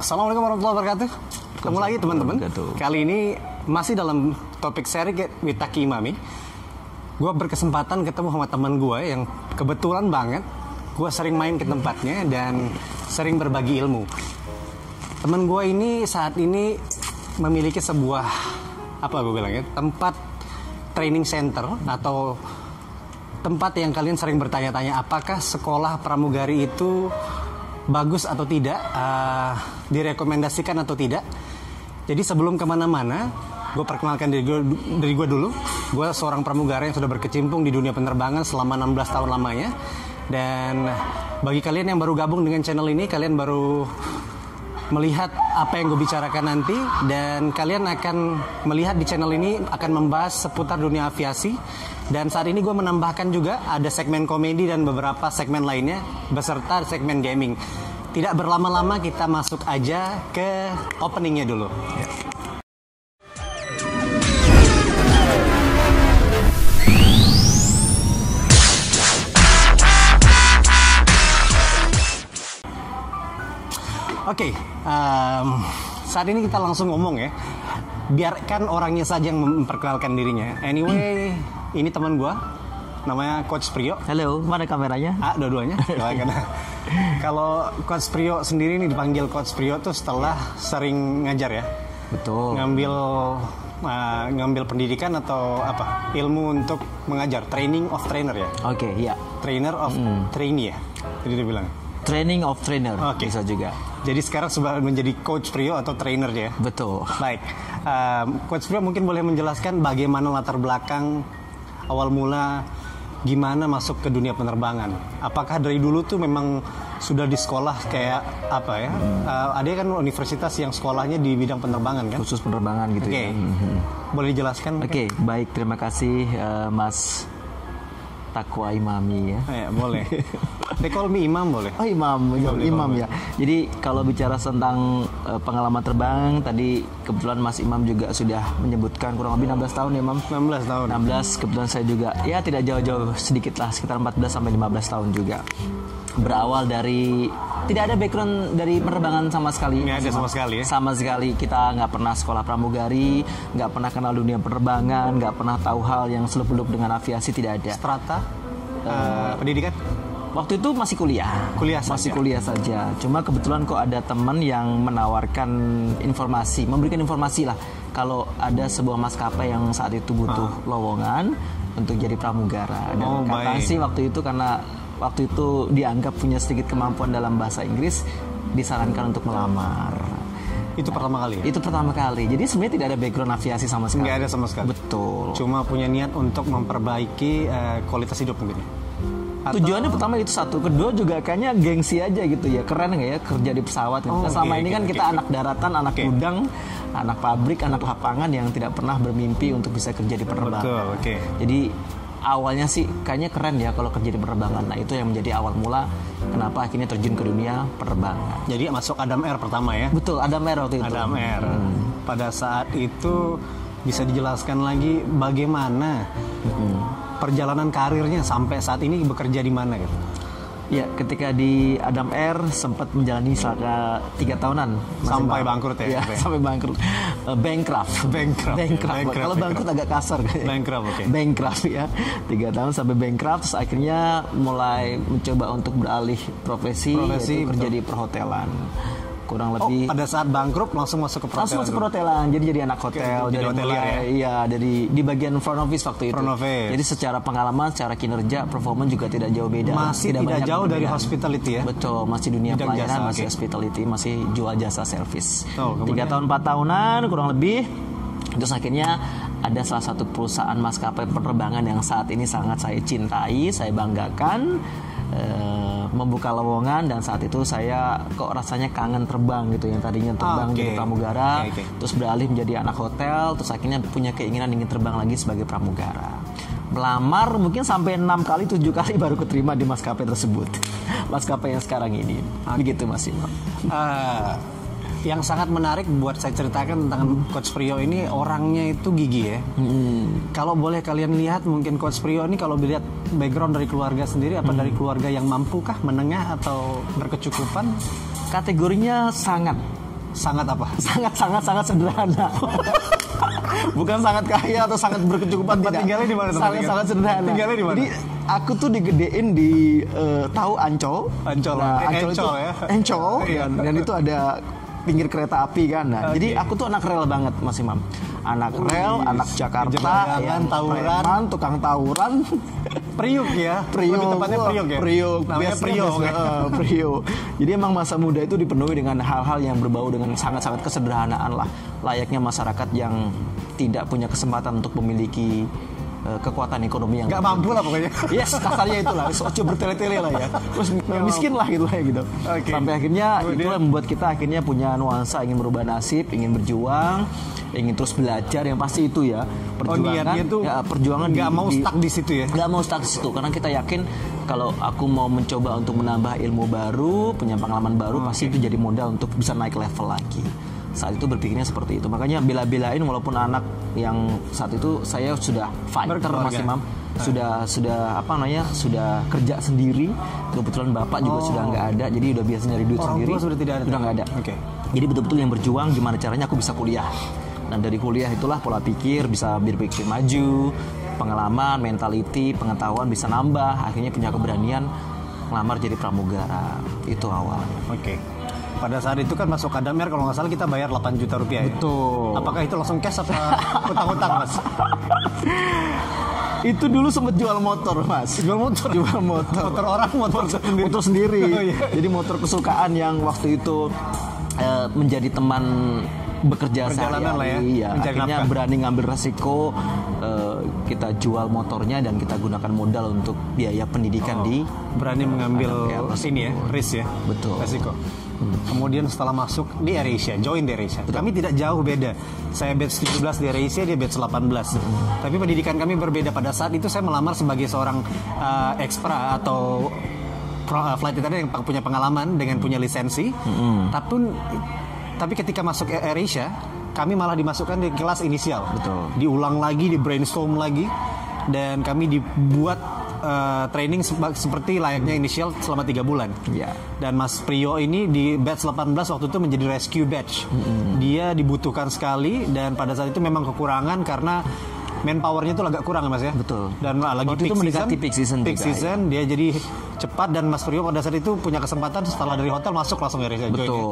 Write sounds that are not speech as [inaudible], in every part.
Assalamualaikum warahmatullahi wabarakatuh. Ketemu lagi teman-teman. Kali ini masih dalam topik seri Get with Taki Imami. Gue berkesempatan ketemu sama teman gue yang kebetulan banget gue sering main ke tempatnya dan sering berbagi ilmu. Teman gue ini saat ini memiliki sebuah apa gue bilangnya tempat training center atau tempat yang kalian sering bertanya-tanya apakah sekolah pramugari itu bagus atau tidak, eh, direkomendasikan atau tidak. Jadi sebelum ke mana-mana, gue perkenalkan diri gue, dari gue dulu. Gue seorang pramugara yang sudah berkecimpung di dunia penerbangan selama 16 tahun lamanya. Dan bagi kalian yang baru gabung dengan channel ini, kalian baru melihat apa yang gue bicarakan nanti dan kalian akan melihat di channel ini akan membahas seputar dunia aviasi dan saat ini gue menambahkan juga ada segmen komedi dan beberapa segmen lainnya beserta segmen gaming tidak berlama-lama kita masuk aja ke openingnya dulu Oke, em, saat ini kita langsung ngomong ya. Biarkan orangnya saja yang memperkenalkan dirinya. Anyway, ini teman gua, namanya Coach Priyo. Halo, mana kameranya? Ah, dua-duanya. [laughs] Doakan. Kalau Coach Priyo sendiri nih dipanggil Coach Priyo tuh setelah sering ngajar ya, Betul. ngambil uh, ngambil pendidikan atau apa ilmu untuk mengajar, training of trainer ya, Oke, iya. trainer of trainee ya, jadi dia bilang. Training of trainer Oke. bisa juga. Jadi sekarang sudah menjadi coach Priyo atau trainer ya. Betul. Baik, um, Coach Priyo mungkin boleh menjelaskan bagaimana latar belakang awal mula gimana masuk ke dunia penerbangan. Apakah dari dulu tuh memang sudah di sekolah kayak apa ya? Uh, ada kan universitas yang sekolahnya di bidang penerbangan kan? Khusus penerbangan gitu Oke, ya. Mhm. boleh dijelaskan? Oke, baik. Terima kasih eh, Mas Takwa Imami ya. Ya, boleh. They call me Imam boleh? Oh imam, imam, Imam, ya. Jadi kalau bicara tentang eh, pengalaman terbang, tadi kebetulan Mas Imam juga sudah menyebutkan kurang lebih 16 tahun ya, Imam. 16 tahun. 16 kebetulan saya juga ya tidak jauh-jauh sedikit lah sekitar 14 sampai 15 tahun juga berawal dari tidak ada background dari penerbangan sama sekali. Nggak ada sama sekali ya? sama sekali. Kita nggak pernah sekolah pramugari nggak pernah kenal dunia penerbangan nggak pernah tahu hal yang seluk-beluk dengan aviasi tidak ada. Strata uh, pendidikan? waktu itu masih kuliah. Kuliah masih saja. kuliah saja. Cuma kebetulan kok ada teman yang menawarkan informasi memberikan informasi lah kalau ada sebuah maskapai yang saat itu butuh lowongan untuk jadi pramugara. Dan Oh, sih waktu itu karena waktu itu dianggap punya sedikit kemampuan dalam bahasa Inggris disarankan untuk melamar Itu pertama kali ya? itu pertama kali jadi sebenarnya tidak ada background aviasi sama sekali Nggak ada sama sekali? betul Cuma punya niat untuk memperbaiki eh, kualitas hidup mungkin ya? Atau- Tujuannya pertama itu satu, kedua juga kayaknya gengsi aja gitu ya, keren nggak ya kerja di pesawat. Oh, Nah, selama oke, ini kan kita oke. anak daratan, anak Oke. gudang, anak pabrik, anak lapangan yang tidak pernah bermimpi untuk bisa kerja di penerbangan. Betul, oke. Jadi awalnya sih kayaknya keren ya kalau kerja di penerbangan. Nah itu yang menjadi awal mula kenapa akhirnya terjun ke dunia penerbangan. Jadi masuk Adam Air pertama ya? Betul, ada mer waktu itu. Adam Air. Pada saat itu bisa dijelaskan lagi bagaimana perjalanan karirnya sampai saat ini bekerja di mana gitu? Ya, ketika di Adam Air sempat menjalani selama tiga tahunan Mas Sampai Imam. bangkrut ya? Iya, Oke. [laughs] sampai bangkrut. Eh, bankrupt. Bankrupt, ya. Bankrupt. Bankrupt, Kalau bangkrut agak kasar. kayaknya. [laughs] Bankrupt, oke. Bankrupt ya. Tiga tahun sampai bankrupt, terus akhirnya mulai mencoba untuk beralih profesi, Profesi, kerja di perhotelan. Kurang Oh, lebih pada saat bangkrut langsung masuk ke perhotelan. langsung masuk dulu? perhotelan jadi jadi anak hotel jadi dari hotelier mulai ya? iya dari di bagian front office waktu itu Front office. jadi secara pengalaman secara kinerja performa juga tidak jauh beda Masih tidak banyak jauh dari perbedaan. hospitality ya? betul masih dunia Bidang pelayanan jasa, masih oke. hospitality masih jual jasa service Oh, tiga tahun empat tahunan kurang lebih terus akhirnya ada salah satu perusahaan maskapai penerbangan yang saat ini sangat saya cintai saya banggakan eh, membuka lowongan dan saat itu saya kok rasanya kangen terbang gitu yang tadinya terbang Ah, oke. jadi pramugara Oke, oke. terus beralih menjadi anak hotel terus akhirnya punya keinginan ingin terbang lagi sebagai pramugara. Melamar mungkin sampai enam kali tujuh kali baru keterima di maskapai tersebut. [laughs] Maskapai yang sekarang ini. Begitu mas Imam. Eh, yang sangat menarik buat saya ceritakan tentang Coach Priyo ini orangnya itu gigi ya. Kalau boleh kalian lihat mungkin Coach Priyo ini kalau dilihat background dari keluarga sendiri apa dari keluarga yang mampu kah menengah atau berkecukupan? kategorinya sangat sangat apa? [laughs] sangat sangat sangat sederhana. [laughs] Bukan sangat kaya atau sangat berkecukupan Tempat tidak. tinggalnya di mana Sangat sangat sederhana. Tinggalnya di mana? Jadi aku tuh digedein di eh, tahu Ancol. Ancol. Nah, Ancol, Encol itu ya. Encol Iya. dan, dan itu ada pinggir kereta api kan. Nah, Oke. jadi aku tuh anak rel banget Mas Imam. Anak rel, anak Jakarta, yang tawuran. preman, tukang tawuran. [laughs] Priuk ya. Priok, Lebih tepatnya Priuk ya. Priok, Namanya Priuk. biasa, [laughs] eh, Priok. Jadi emang masa muda itu dipenuhi dengan hal-hal yang berbau dengan sangat-sangat kesederhanaan lah. Layaknya masyarakat yang tidak punya kesempatan untuk memiliki kekuatan ekonomi yang Gak mampu lah pokoknya. [laughs] Yes, kasarnya itulah. Soco bertele-tele lah ya. Terus miskin lah gitu lah ya gitu. Oke. Sampai akhirnya itu yang membuat kita akhirnya punya nuansa ingin merubah nasib, ingin berjuang, ingin terus belajar. Yang pasti itu ya Oh perjuangan. niatnya tuh ya, perjuangan nggak mau stuck di situ ya. nggak mau stuck di situ karena kita yakin kalau aku mau mencoba untuk menambah ilmu baru, punya pengalaman baru, pasti itu jadi modal untuk bisa naik level lagi. Saat itu berpikirnya seperti itu. Makanya bela-belain walaupun anak yang saat itu saya sudah fighter Berkeluarga. Mas Imam, sudah sudah apa namanya sudah kerja sendiri. Kebetulan bapak juga sudah nggak ada, jadi udah biasa nyari duit Oh. Orang sendiri. sudah tidak ada. Sudah nggak ada. Oke. Jadi betul-betul yang berjuang gimana caranya aku bisa kuliah. Dan dari kuliah itulah pola pikir bisa berpikir maju, pengalaman, mentality, pengetahuan bisa nambah, akhirnya punya keberanian ngelamar jadi pramugara. Itu awal. Oke. Pada saat itu kan masuk Kadamer kalau nggak salah kita bayar 8 juta rupiah ya. Betul. Apakah itu langsung cash apa utang-utang mas? [laughs] Itu dulu sempat jual motor, Mas. Jual motor? [laughs] Jual motor. Motor orang, motor sendiri. motor sendiri. [laughs] Oh, iya. Jadi motor kesukaan yang waktu itu eh, menjadi teman bekerja Perjalanan lah ya. Iya, mencari akhirnya nafkah. berani ngambil resiko eh, kita jual motornya dan kita gunakan modal untuk biaya pendidikan di Berani mengambil ini ya, risk ya. Betul. Resiko. Kemudian setelah masuk di AirAsia, join di AirAsia. Kami tidak jauh beda. Saya batch 17 di AirAsia, dia batch 18. Tapi pendidikan kami berbeda pada saat itu saya melamar sebagai seorang uh, ekspra atau uh, flight attendant yang punya pengalaman dengan punya lisensi. Tapi tapi ketika masuk Air- AirAsia, kami malah dimasukkan di kelas inisial. Betul. Diulang lagi, di brainstorm lagi dan kami dibuat uh, training seperti layaknya inisial selama tiga bulan. Iya. Dan Mas Prio ini di batch 18 waktu itu menjadi rescue batch. Dia dibutuhkan sekali dan pada saat itu memang kekurangan karena manpowernya itu agak kurang ya Mas ya. Betul. Dan lagi Waktu itu peak mendekati season, peak season peak juga, season, dia jadi cepat dan Mas Prio pada saat itu punya kesempatan setelah dari hotel masuk langsung AirAsia join ya.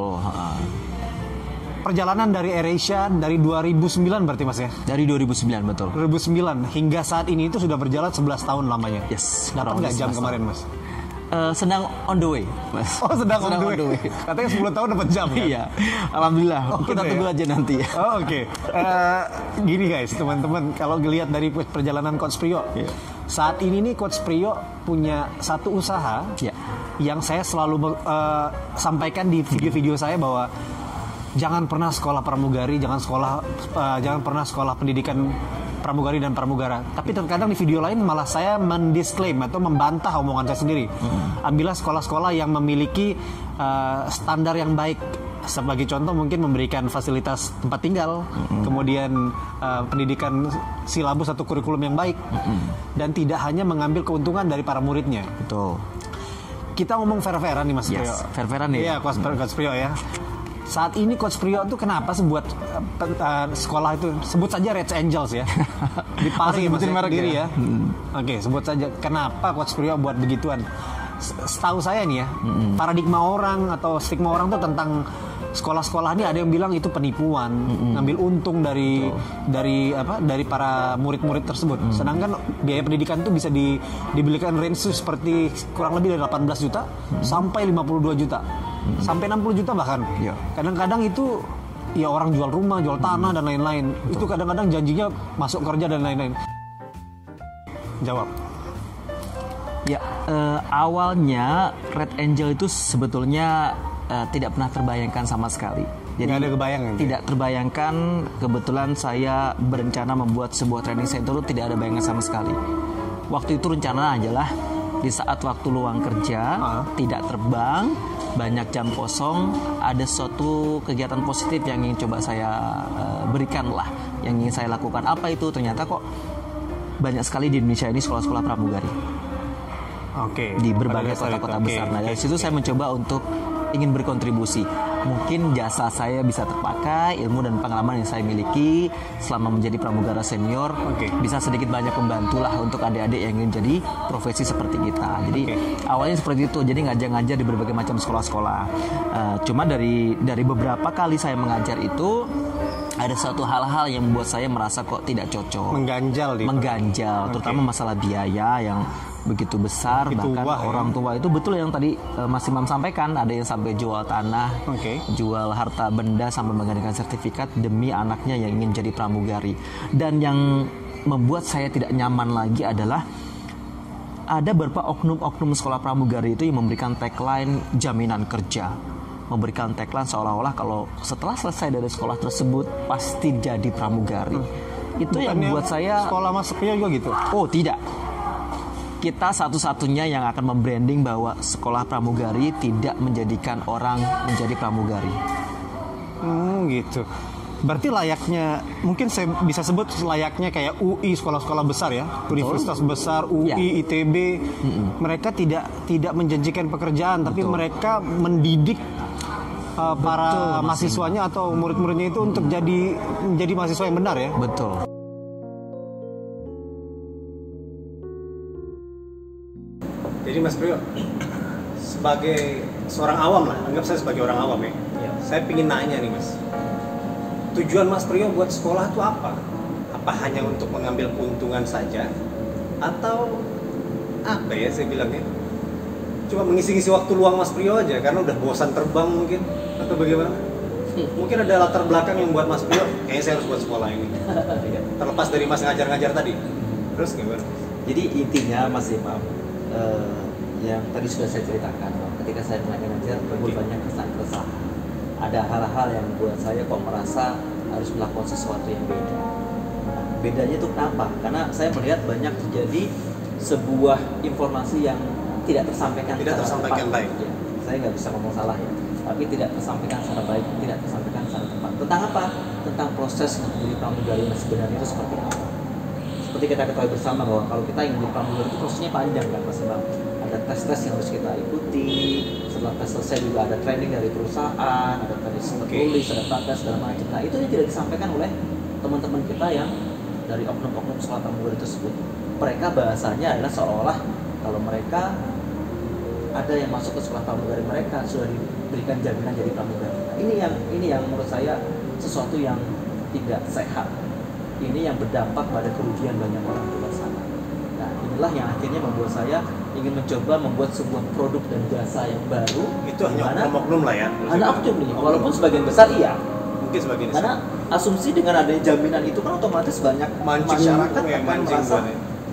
Perjalanan dari AirAsia dari 2009 berarti Mas ya. Dari 2009 betul. 2009 hingga saat ini itu sudah berjalan 11 tahun lamanya. Yes, Dapat nggak jam 11 kemarin Mas? Eh, sedang on the way, Mas. Oh sedang, on the way. Katanya 10 tahun dapat jam kan? Iya. Alhamdulillah. Oh, Kita tunggu ya? aja nanti ya. Oh, Oke, Eh, gini guys, teman-teman, kalau dilihat dari perjalanan Coach Prio, Iya. saat ini nih Coach Prio punya satu usaha Iya. yang saya selalu eh, sampaikan di video-video saya bahwa jangan pernah sekolah pramugari, jangan sekolah, eh, jangan pernah sekolah pendidikan pramugari dan pramugara. Tapi terkadang di video lain malah saya mendisklaim atau membantah omongan saya sendiri. Ambillah sekolah-sekolah yang memiliki eh, standar yang baik. Sebagai contoh mungkin memberikan fasilitas tempat tinggal, kemudian eh, pendidikan silabus atau kurikulum yang baik, dan tidak hanya mengambil keuntungan dari para muridnya Betul. kita ngomong fair-fairan nih Mas Yes, Priyo. fair-fairan ya. Iya, Coach Priyo ya. Saat ini Coach Priyo tuh kenapa sih buat eh, eh, sekolah itu sebut saja Red Angels ya. [laughs] Di Pari Oh, Mas sebutin ya, merek sendiri ya? ya. Oke, sebut saja kenapa Coach Priyo buat begituan. Setahu saya nih ya, paradigma orang atau stigma orang tuh tentang sekolah-sekolah ini ada yang bilang itu penipuan, ngambil untung dari dari apa dari para murid-murid tersebut. Sedangkan biaya pendidikan itu bisa di, dibelikan range tuh seperti kurang lebih dari 18 juta sampai 52 juta. Sampai 60 juta bahkan. Iya. Kadang-kadang itu ya orang jual rumah, jual tanah dan lain-lain. Itu kadang-kadang janjinya masuk kerja dan lain-lain. Jawab. Ya, eh, awalnya Red Angel itu sebetulnya eh, tidak pernah terbayangkan sama sekali. Jadi Nggak ada kebayang ya? tidak terbayangkan. Kebetulan saya berencana membuat sebuah training center itu tidak ada bayangan sama sekali. Waktu itu rencana aja lah di saat waktu luang kerja Ah. tidak terbang banyak jam kosong ada suatu kegiatan positif yang ingin coba saya eh, berikan lah yang ingin saya lakukan apa itu ternyata kok banyak sekali di Indonesia ini sekolah-sekolah pramugari Oke. di berbagai kota-kota besar. Nah dari situ saya mencoba untuk ingin berkontribusi. Mungkin jasa saya bisa terpakai, ilmu dan pengalaman yang saya miliki selama menjadi pramugara senior Oke. bisa sedikit banyak membantulah untuk adik-adik yang ingin jadi profesi seperti kita. Jadi Oke. awalnya seperti itu, jadi ngajar-ngajar di berbagai macam sekolah-sekolah. Eh, cuma dari dari beberapa kali saya mengajar itu ada satu hal-hal yang membuat saya merasa kok tidak cocok Mengganjal di mengganjal, terutama masalah biaya yang begitu besar Begitu bahkan wah, ya. orang tua itu betul yang tadi eh, Mas Imam sampaikan ada yang sampai jual tanah, Oke. jual harta benda sampai menggandakan sertifikat demi anaknya yang ingin jadi pramugari. Dan yang membuat saya tidak nyaman lagi adalah ada beberapa oknum-oknum sekolah pramugari itu yang memberikan tagline jaminan kerja memberikan tagline seolah-olah kalau setelah selesai dari sekolah tersebut pasti jadi pramugari itu yang Bukannya membuat saya sekolah Mas Priyo juga gitu. Oh tidak. Kita satu-satunya yang akan membranding bahwa sekolah pramugari tidak menjadikan orang menjadi pramugari. Hmm, gitu. Berarti layaknya mungkin saya bisa sebut layaknya kayak UI sekolah-sekolah besar ya, universitas besar, UI, Ya. ITB. Mereka tidak tidak menjanjikan pekerjaan, tapi mereka mendidik uh, para Mas mahasiswanya atau murid-muridnya itu untuk jadi menjadi mahasiswa yang benar ya. Betul. Jadi Mas Priyo, sebagai seorang awam lah, anggap saya sebagai orang awam ya. Iya. Saya pingin nanya nih Mas, tujuan Mas Priyo buat sekolah itu apa? Apa hanya untuk mengambil keuntungan saja? Atau apa ya saya bilangnya? Cuma mengisi-ngisi waktu luang Mas Priyo aja karena udah bosan terbang mungkin atau bagaimana? [laughs] Mungkin ada latar belakang yang buat Mas Priyo, kayaknya saya harus buat sekolah ini. [laughs] Terlepas dari Mas ngajar-ngajar tadi. Terus gimana? Jadi intinya Mas Imam eh, yang tadi sudah saya ceritakan bahwa ketika saya mengajar timbul banyak kesan-kesan. Ada hal-hal yang membuat saya kok merasa harus melakukan sesuatu yang beda. Bedanya itu kenapa? Karena saya melihat banyak terjadi sebuah informasi yang tidak tersampaikan Tidak tersampaikan tepat. baik. Ya, saya nggak bisa ngomong salah ya, tapi tidak tersampaikan secara baik, tidak tersampaikan secara tepat. Tentang apa? Tentang proses menjadi pramugari yang sebenarnya itu seperti apa? Seperti kita ketahui bersama bahwa kalau kita ingin jadi pramugari itu prosesnya panjang kan Mas Imam ada tes-tes yang harus kita ikuti setelah tes selesai juga ada training dari perusahaan ada tadi sempat Oke. tulis ada praktek segala macam. Nah itu yang tidak disampaikan oleh teman-teman kita yang dari oknum-oknum sekolah pramugari tersebut. Mereka bahasanya adalah seolah kalau mereka ada yang masuk ke sekolah pramugari mereka sudah diberikan jaminan jadi pramugari Nah, ini yang ini yang menurut saya sesuatu yang tidak sehat ini yang berdampak pada kerugian banyak orang di luar sana. Nah, inilah yang akhirnya membuat saya ingin mencoba membuat sebuah produk dan jasa yang baru. Itu hanya oknum-oknum lah ya. Ada oknum nih, walaupun sebagian besar iya. mungkin sebagian Karena asumsi dengan adanya jaminan itu kan otomatis banyak Mancing, masyarakat ya, akan merasa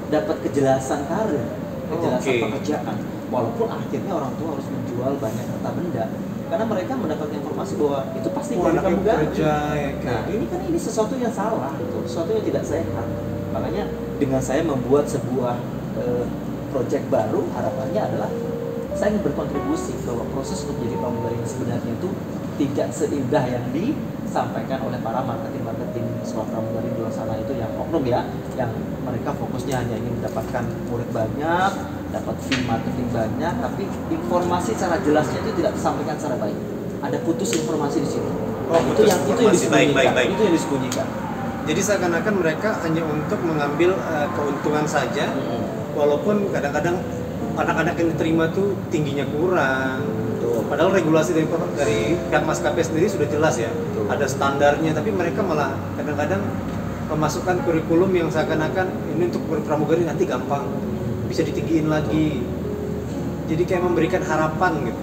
dapat kejelasan karir, kejelasan oke. pekerjaan. Walaupun akhirnya orang tua harus menjual banyak harta benda karena mereka mendapat informasi bahwa itu pasti Oh, dari pramugari. bekerja, ya, Nah, ini kan ini sesuatu yang salah, gitu. sesuatu yang tidak sehat. Makanya dengan saya membuat sebuah eh, project baru, harapannya adalah saya ingin berkontribusi bahwa proses untuk menjadi pramugari yang sebenarnya itu tidak seindah yang disampaikan oleh para marketing-marketing sekolah pramugari di luar sana itu yang oknum ya, yang mereka fokusnya hanya ingin mendapatkan murid banyak, dapat fee marketing banyak, tapi informasi secara jelasnya itu tidak disampaikan secara baik. Ada putus informasi di situ. Oh, itu putus yang itu yang informasi. Baik, disembunyikan. baik, baik. Itu yang disembunyikan. Jadi seakan-akan mereka hanya untuk mengambil uh, keuntungan saja, walaupun kadang-kadang anak-anak yang diterima tuh tingginya kurang. Betul. Padahal regulasi dari dari pihak maskapai sendiri sudah jelas ya, Betul. ada standarnya. Tapi mereka malah kadang-kadang memasukkan kurikulum yang seakan-akan ini untuk pramugari nanti gampang, bisa ditinggiin lagi. Jadi kayak memberikan harapan gitu.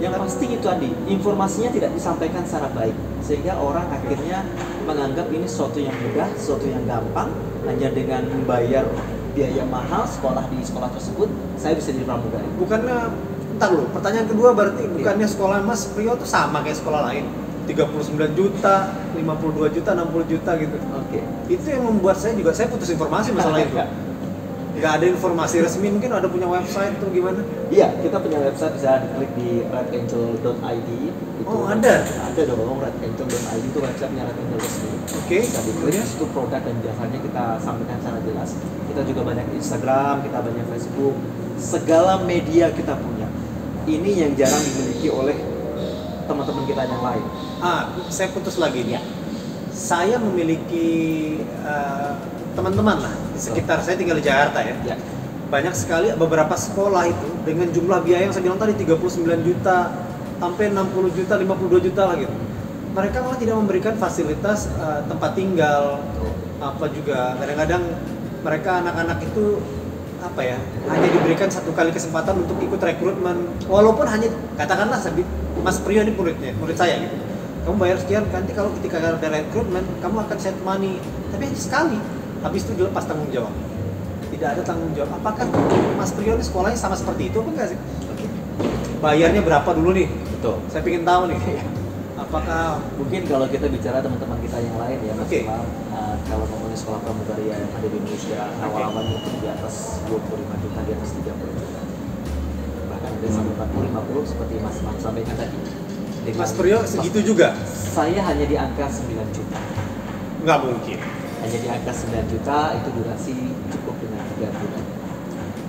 Yang pasti itu Andi, informasinya tidak disampaikan secara baik sehingga orang akhirnya menganggap ini sesuatu yang mudah, sesuatu yang gampang hanya dengan membayar biaya mahal sekolah di sekolah tersebut saya bisa jadi pramugari. Bukannya, entar loh, pertanyaan kedua berarti bukannya sekolah Mas Priyo tuh sama kayak sekolah lain? 39 juta, 52 juta, 60 juta gitu. Oke. Itu yang membuat saya juga, saya putus informasi masalah [laughs] itu. Nggak ada informasi resmi, mungkin ada punya website tuh gimana? Iya, kita punya website bisa diklik di redangel.id. Itu Oh, ada? Ada dong, redangel.id itu websitenya Red Angel resmi. Oke, Bisa diklik kemudian? itu produk dan jasanya kita sampaikan secara jelas. Kita juga banyak Instagram, kita banyak Facebook, segala media kita punya. Ini yang jarang dimiliki oleh teman-teman kita yang lain. Ah, saya putus lagi nih. Ya. Saya memiliki eh, teman-teman lah di sekitar saya tinggal di Jakarta ya. Ya. Banyak sekali beberapa sekolah itu dengan jumlah biaya yang saya bilang tadi 39 juta sampai 60 juta, 52 juta lah gitu. Mereka malah tidak memberikan fasilitas eh, tempat tinggal apa juga kadang-kadang mereka anak-anak itu apa ya hanya diberikan satu kali kesempatan untuk ikut rekrutmen walaupun hanya katakanlah Mas Priyo ini muridnya murid saya gitu kamu bayar sekian nanti kalau ketika ada rekrutmen kamu akan set money tapi hanya sekali habis itu dilepas tanggung jawab tidak ada tanggung jawab apakah Mas Priyo ini sekolahnya sama seperti itu apa enggak sih bayarnya berapa dulu nih Betul. saya ingin tahu nih apakah Mungkin kalau kita bicara teman-teman kita yang lain ya, Mas. Imam, uh, kalau ngomongin sekolah pramugari yang ada di Indonesia, awal-awal mungkin di atas 25 juta, di atas 30 juta. Bahkan ada sampai 40, 50 seperti Mas Imam sampaikan tadi. Dengan- Mas Priyo segitu juga Saya hanya di angka 9 juta. nggak mungkin Hanya di angka 9 juta itu durasi cukup dengan 3 bulan.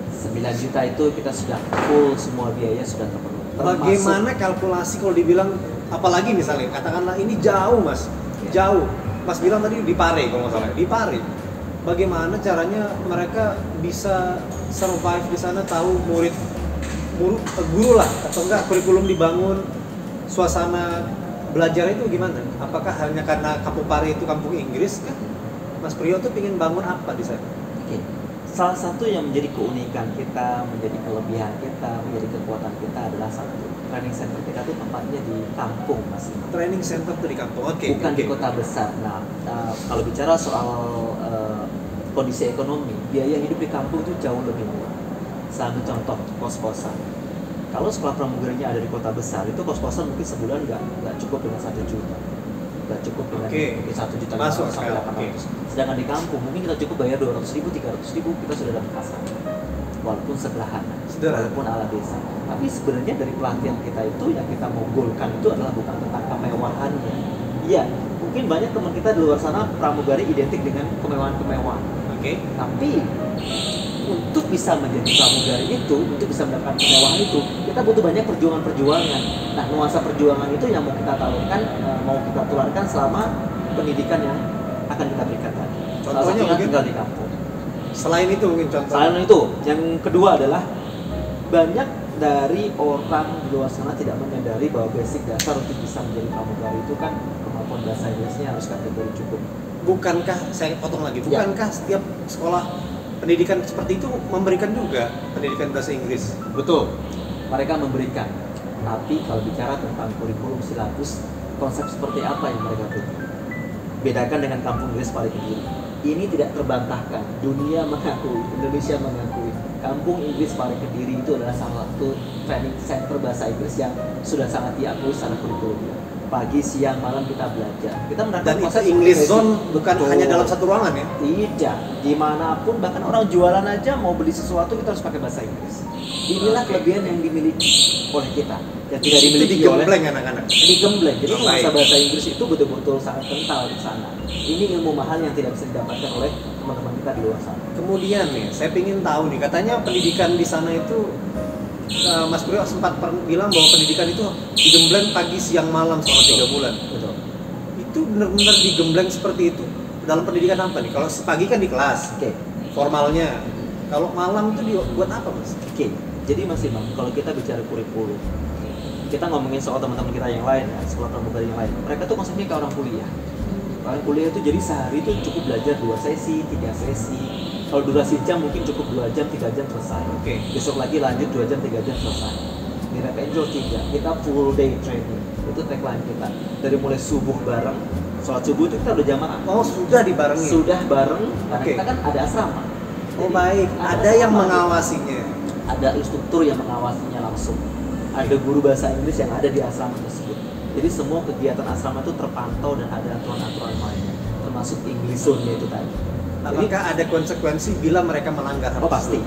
9 juta itu kita sudah full semua biaya sudah terpenuhi. Bagaimana kalkulasi kalau dibilang apalagi misalnya katakanlah ini jauh mas, Ya. jauh. Mas bilang tadi di Pare kalau nggak salah, di Pare. Bagaimana caranya mereka bisa survive di sana tahu murid guru, eh, guru lah atau enggak kurikulum dibangun suasana belajar itu gimana? Apakah hanya karena kampung Pare itu kampung Inggris kan? Mas Priyo tuh ingin bangun apa di sana? Oke. Salah satu yang menjadi keunikan kita, menjadi kelebihan kita, menjadi kekuatan kita adalah satu training center kita tuh tempatnya di kampung mas. Training center tuh di kampung. Oke. bukan oke. di kota besar. Nah, uh, kalau bicara soal uh, kondisi ekonomi, biaya hidup di kampung itu jauh lebih murah. Satu contoh kos-kosan. Kalau sekolah pramugarinya ada di kota besar, itu kos-kosan mungkin sebulan nggak nggak cukup dengan satu juta, nggak cukup dengan Oke. mungkin satu juta Masuk sampai delapan ratus. Sedangkan di kampung mungkin kita cukup bayar dua ratus ribu, tiga ratus ribu, kita sudah dapat kasar. Walaupun sederhana, Sederhana. walaupun ala desa. Tapi sebenarnya dari pelatihan kita itu yang kita mau goalkan itu adalah bukan tentang kemewahannya. Iya, mungkin banyak teman kita di luar sana pramugari identik dengan kemewahan-kemewahan. Oke. Tapi untuk bisa menjadi pramugari itu, untuk bisa mendapatkan kemewahan itu, kita butuh banyak perjuangan-perjuangan. Nah, nuansa perjuangan itu yang mau kita tawarkan, eh, mau kita tularkan selama pendidikan yang akan kita berikan tadi. Contohnya mungkin? tinggal di kampung. Selain itu mungkin contoh. Selain itu, yang kedua adalah banyak dari orang di luar sana tidak menyadari bahwa basic dasar untuk bisa menjadi pramugari itu kan kemampuan bahasa Inggrisnya harus kategori cukup. bukankah saya potong lagi Ya. bukankah setiap sekolah pendidikan seperti itu memberikan juga pendidikan bahasa Inggris Betul. Mereka memberikan. Tapi kalau bicara tentang kurikulum silabus, konsep seperti apa yang mereka butuh? Bedakan dengan kampung Inggris paling Kediri. Ini tidak terbantahkan. Dunia mengakui, Indonesia mengakui. Kampung Inggris paling Kediri itu adalah salah satu training center bahasa Inggris yang sudah sangat diakui secara kurikulumnya. Pagi, siang, malam kita belajar. Kita menerapkan dan itu English zone bukan Betul. hanya dalam satu ruangan ya Tidak, di mana pun bahkan orang jualan aja mau beli sesuatu kita harus pakai bahasa Inggris. Inilah kelebihan yang dimiliki oleh kita yang tidak dimiliki oleh digembleng anak-anak digembleng. Jadi Oh, bahasa Inggris itu betul-betul sangat kental di sana. Ini ilmu mahal yang tidak bisa didapatkan oleh teman-teman kita di luar sana. kemudian nih saya ingin tahu nih katanya pendidikan di sana itu eh, Mas Priyo sempat bilang bahwa pendidikan itu digembleng pagi siang malam selama tiga bulan Betul. itu benar-benar digembleng seperti itu dalam pendidikan apa nih kalau pagi kan di kelas Oke, formalnya kalau malam itu dibuat apa mas oke. Jadi Mas Imam, kalau kita bicara kurikulum, kita ngomongin soal teman-teman kita yang lain, ya, sekolah pramugari yang lain. Mereka tuh konsepnya kayak orang kuliah. Orang kuliah itu jadi sehari itu cukup belajar dua sesi, tiga sesi. Kalau durasi jam mungkin cukup dua jam, tiga jam selesai. Oke. Besok lagi lanjut dua jam, tiga jam selesai. Di Rep Angel tidak, kita full day training. Itu tagline kita. Dari mulai subuh bareng, sholat subuh itu kita udah jamaah. oh sudah dibarengi Sudah bareng, karena Oke. kita kan ada asrama. oh Jadi, baik ada yang asrama. mengawasinya ada instruktur yang mengawasinya langsung ada guru bahasa Inggris yang ada di asrama tersebut jadi semua kegiatan asrama itu terpantau dan ada aturan-aturan mainnya termasuk English zone itu tadi jadi apakah ada konsekuensi bila mereka melanggar? Oh, pasti.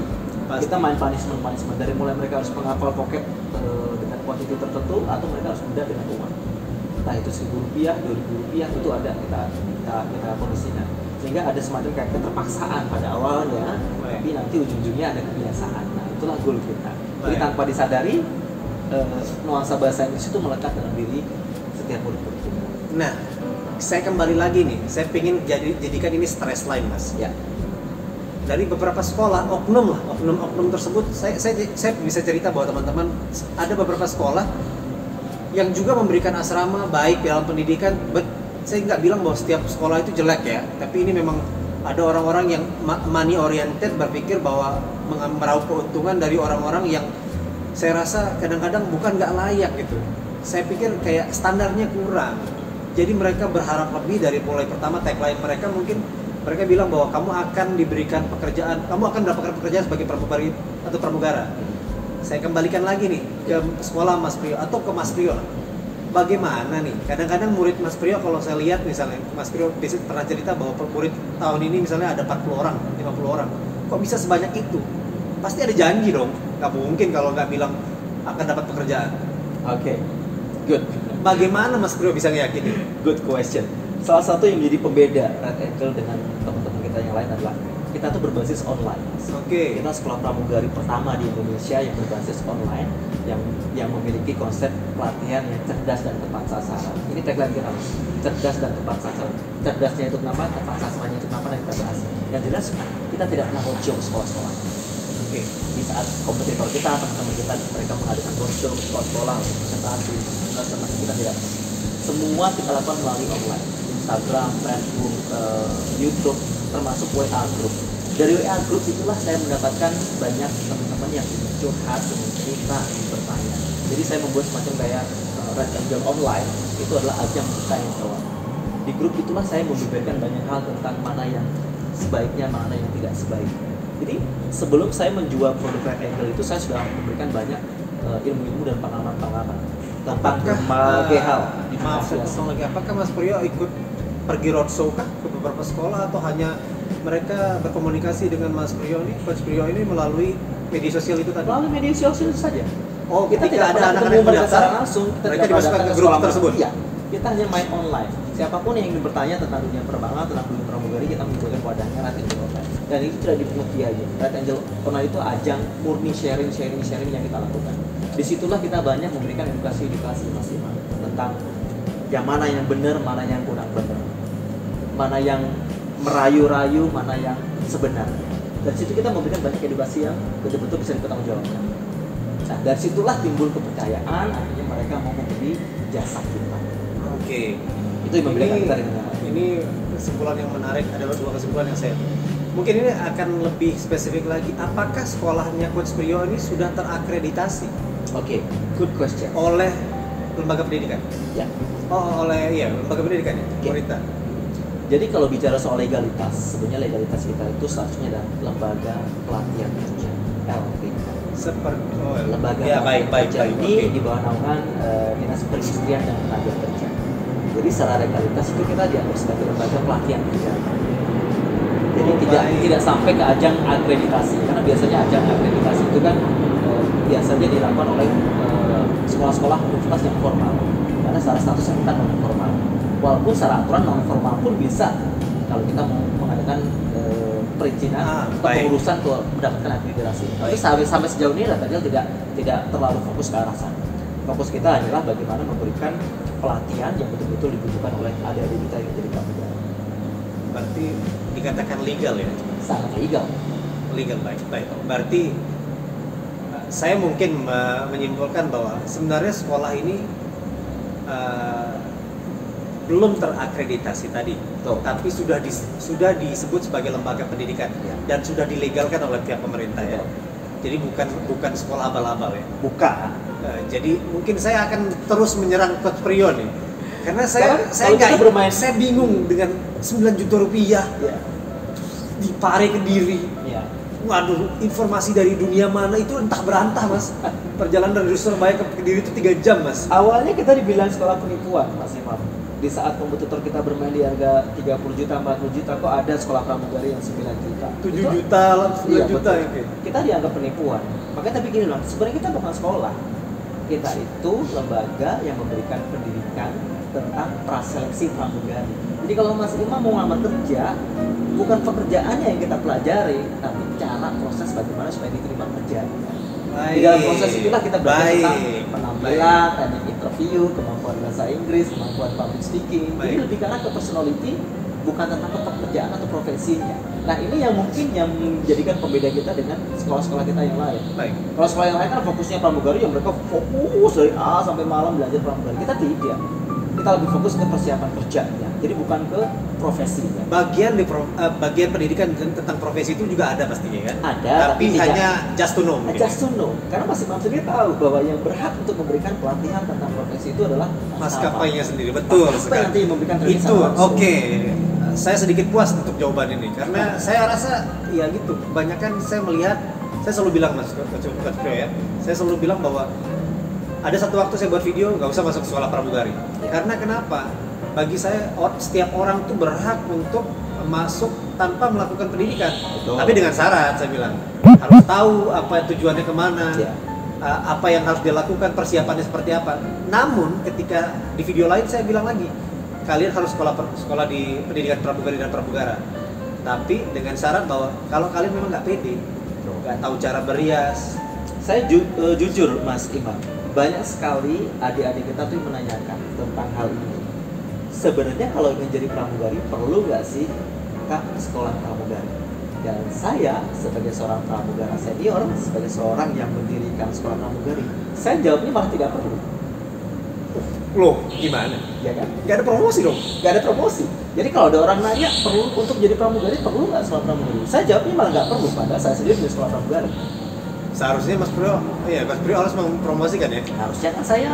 pasti. Kita main punishment punishment. Dari mulai mereka harus menghafal pocket eh, dengan kuantiti tertentu atau mereka harus denda dengan uang. Entah itu seribu rupiah dua ribu rupiah itu ada. Kita kita kita kondisikan sehingga ada semacam kayak keterpaksaan pada awalnya Baik. tapi nanti ujung-ujungnya ada kebiasaan. Nah itulah goal kita. Jadi tanpa disadari eh, nuansa bahasa Inggris itu melekat dalam diri setiap murid-murid kita. Nah, saya kembali lagi nih. Saya ingin jadi jadikan ini stress line, Mas. Ya, Dari beberapa sekolah, oknum lah, oknum-oknum tersebut, saya, saya, saya bisa cerita bahwa teman-teman ada beberapa sekolah yang juga memberikan asrama baik dalam pendidikan. But saya nggak bilang bahwa setiap sekolah itu jelek ya, tapi ini memang ada orang-orang yang money oriented berpikir bahwa meraup keuntungan dari orang-orang yang saya rasa kadang-kadang bukan nggak layak gitu. Saya pikir kayak standarnya kurang. Jadi mereka berharap lebih dari mulai pertama tagline mereka mungkin mereka bilang bahwa kamu akan diberikan pekerjaan, kamu akan mendapatkan pekerjaan sebagai pramugari atau pramugara. Saya kembalikan lagi nih ke sekolah Mas Priyo atau ke Mas Priyo. Bagaimana nih? Kadang-kadang murid Mas Priyo kalau saya lihat misalnya Mas Priyo pernah cerita bahwa murid tahun ini misalnya ada 40 orang, 50 orang. Kok bisa sebanyak itu? Pasti ada janji dong. Gak mungkin kalau nggak bilang akan dapat pekerjaan. oke, good, Bagaimana Mas Priyo bisa ngeyakini? good question. Salah satu yang menjadi pembeda Red Angel dengan teman-teman kita yang lain adalah kita tuh berbasis online. Oke. Kita sekolah pramugari pertama di Indonesia yang berbasis online, yang yang memiliki konsep pelatihan yang cerdas dan tepat sasaran. Ini tagline kita, cerdas dan tepat sasaran. Cerdasnya itu kenapa? Tepat sasarannya itu kenapa? Dan kita bahas. Yang jelas kita tidak pernah ke sekolah-sekolah. Oke. Di saat kompetitor kita, teman-teman kita, mereka ke sekolah-sekolah untuk presentasi, presentasi kita tidak. Semua kita lakukan melalui online. Instagram, Facebook, eh, YouTube, termasuk WA group. Dari WA group itulah saya mendapatkan banyak teman-teman yang curhat, cerita, bertanya. Jadi saya membuat semacam kayak eh, Red Angel Online, itu adalah ajang yang jawab. Di grup itulah saya membeberkan banyak hal tentang mana yang sebaiknya, mana yang tidak sebaiknya. Jadi sebelum saya menjual produk Red Angel itu saya sudah memberikan banyak eh, ilmu-ilmu dan pengalaman-pengalaman. Tentang berbagai eh, hal. maaf saya potong lagi. Apakah Mas Priyo ikut pergi roadshow kah ke beberapa sekolah atau hanya mereka berkomunikasi dengan Mas Priyo ini? Coach Priyo ini melalui media sosial itu tadi? Melalui media sosial saja. oh kita tidak ada anak-anak yang langsung. Kita mereka dimasukkan ke grup tersebut? Iya, kita hanya main online. Siapa pun yang ingin bertanya tentang dunia penerbangan, tentang dunia pramugari, kita menyediakan wadahnya Red Angel Online. Dan itu tidak dipungut biaya. Red Angel Online itu ajang murni sharing, sharing, sharing yang kita lakukan. Di situlah kita banyak memberikan edukasi-edukasi mas-mas tentang yang mana yang benar, mana yang kurang benar, mana yang merayu-rayu, mana yang sebenarnya. Dari situ kita memberikan banyak edukasi yang betul-betul bisa dipertanggungjawabkan. Nah, dari situlah timbul kepercayaan, akhirnya mereka mau membeli jasa kita. oke Itu yang membedakan ini, ini kesimpulan yang menarik adalah dua kesimpulan yang saya mungkin ini akan lebih spesifik lagi apakah sekolahnya Coach Priyo ini sudah terakreditasi Oke, good question. oleh lembaga pendidikan Ya. oh oleh iya lembaga pendidikan ya Oke. pemerintah Jadi kalau bicara soal legalitas, sebenarnya legalitas kita itu seharusnya adalah lembaga pelatihan kerja LPK. seperti oh, Lembaga ya baik pelatihan baik kerja baik ini oke. di bawah naungan eh, dinas perindustrian dan tenaga kerja. Jadi secara legalitas itu kita dianggap sebagai lembaga pelatihan kerja. Jadi Oh, tidak baik. tidak sampai ke ajang akreditasi karena biasanya ajang akreditasi itu kan eh, biasanya dilakukan oleh eh, sekolah-sekolah universitas yang formal karena secara status yang kita non formal. Walaupun secara aturan non formal pun bisa kalau kita mau mengadakan eh, perizinan Ah, atau pengurusan untuk mendapatkan akreditasi. Tapi sampai sampai sejauh ini Rafael tidak tidak terlalu fokus ke arah sana. Fokus kita adalah bagaimana memberikan pelatihan yang betul-betul dibutuhkan oleh adik-adik kita yang jadi pramugari. berarti dikatakan legal ya Sangat legal. legal baik baik berarti uh, saya mungkin menyimpulkan bahwa sebenarnya sekolah ini uh, belum terakreditasi tadi Betul. tapi sudah dis- sudah disebut sebagai lembaga pendidikan Ya. dan sudah dilegalkan oleh pihak pemerintah ya Betul. jadi bukan bukan sekolah abal-abal ya Buka. Uh, jadi mungkin saya akan terus menyerang Coach Priyo nih karena saya Karena saya nggak bermain- saya bingung dengan 9 juta rupiah Ya. di Pare Kediri Ya. Waduh, informasi dari dunia mana itu entah berantah mas. Perjalanan dari Surabaya ke Kediri itu tiga jam mas. Awalnya kita dibilang sekolah penipuan, Mas Imam. Di saat kompetitor kita bermain di harga 30 juta, 40 juta, kok ada sekolah pramugari yang 9 juta. 7 Itu- juta, 9 Iya, juta betul. ya. Kita dianggap penipuan. Makanya tapi gini loh, sebenarnya kita bukan sekolah. Kita itu lembaga yang memberikan pendidikan tentang praseleksi pramugari. Jadi kalau Mas Imam mau ngelamar kerja, bukan pekerjaannya yang kita pelajari, tapi cara proses bagaimana supaya diterima kerja. Di dalam Baik. proses itulah kita belajar Baik. tentang penampilan, teknik interview, kemampuan bahasa Inggris, kemampuan public speaking. Jadi Baik. lebih karena ke personality, bukan tentang ke pekerjaan atau profesinya. Nah ini yang mungkin yang menjadikan pembeda kita dengan sekolah-sekolah kita yang lain. Baik. Kalau sekolah yang lain kan fokusnya pramugari, yang mereka fokus dari A sampai malam belajar pramugari. Kita tidak. Kita lebih fokus ke persiapan kerjanya. Jadi bukan ke profesinya. Bagian di pro- eh, bagian pendidikan tentang profesi itu juga ada pastinya kan? Ada, Tapi, tapi tidak- hanya just to know. I mungkin. just to know. Karena masing-masing sendiri tahu bahwa yang berhak untuk memberikan pelatihan tentang profesi itu adalah Maskapainya sendiri betul Maskapai sekali. nanti yang memberikan Itu secara langsung. Saya sedikit puas untuk jawaban ini karena saya rasa ya gitu. Kebanyakan saya melihat saya selalu bilang Mas Coach ya. Saya selalu bilang bahwa ada satu waktu saya buat video nggak usah masuk sekolah pramugari. Karena kenapa? Bagi saya or- setiap orang tuh berhak untuk masuk tanpa melakukan pendidikan. Betul. Tapi dengan syarat saya bilang harus tahu apa tujuannya ke mana. Ya. apa yang harus dilakukan persiapannya seperti apa. Namun ketika di video lain saya bilang lagi kalian harus sekolah per- sekolah di pendidikan pramugari dan pramugara. Tapi dengan syarat bahwa kalau kalian memang nggak pede, nggak tahu cara berias, Saya ju- eh, jujur Mas Imam, banyak sekali adik-adik kita tuh menanyakan tentang hal ini. Sebenarnya kalau ingin jadi pramugari perlu nggak sih kak sekolah pramugari? Dan saya sebagai seorang pramugara senior, sebagai seorang yang mendirikan sekolah pramugari, saya jawabnya malah tidak perlu, loh gimana? ya kan? Nggak ada promosi dong. Gak ada promosi. Jadi kalau ada orang nanya perlu untuk jadi pramugari perlu nggak sekolah pramugari? Saya jawabnya malah nggak perlu, padahal saya sendiri punya sekolah pramugari. Seharusnya Mas Prio, iya Mas Prio harus mempromosikan ya. Harusnya kan saya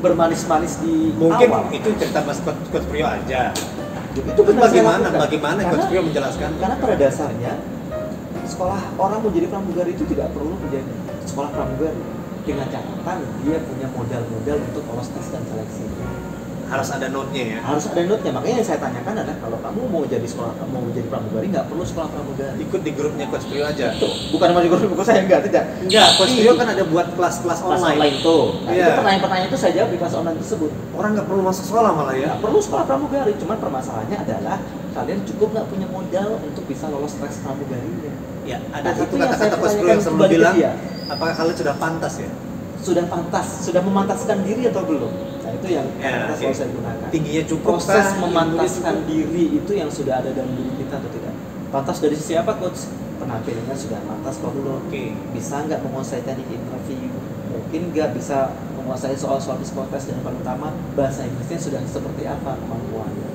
bermanis-manis di Mungkin awal. itu cerita Mas Coach, Prio aja. itu benar bagaimana bagaimana karena, Coach Prio menjelaskan? karena pada dasarnya sekolah orang mau jadi pramugari itu tidak perlu menjadi sekolah pramugari dengan catatan dia punya modal-modal untuk lolos tes dan seleksi Harus ada note-nya ya. harus ada note-nya makanya yang saya tanyakan adalah kalau kamu mau jadi sekolah mau jadi pramugari nggak perlu sekolah pramugari Ikut di grupnya Coach Prio aja. itu bukan cuma di grup buku saya enggak tidak Enggak, Coach Prio kan ada buat kelas-kelas kelas online. online tuh nah, Iya. itu pertanyaan-pertanyaan itu saya jawab di kelas online tersebut Orang nggak perlu masuk sekolah malah ya. nggak perlu sekolah pramugari cuman permasalahannya adalah kalian cukup nggak punya modal untuk bisa lolos tes pramugarinya Ya, ada Nah, satu itu yang saya kata-kata Coach Prio yang ke bilang, dia. apakah kalian sudah pantas ya? Sudah pantas sudah memantaskan diri atau belum nah itu yang Ya, oke. selalu saya gunakan Tingginya cukup proses kah? memantaskan Ilmunya diri itu yang sudah ada dalam diri kita atau tidak pantas dari sisi apa coach penampilannya sudah pantas kok belum Oke. bisa nggak menguasai teknik interview mungkin nggak bisa menguasai soal-soal psikotes dan yang paling utama bahasa Inggrisnya sudah seperti apa kemampuannya cukup.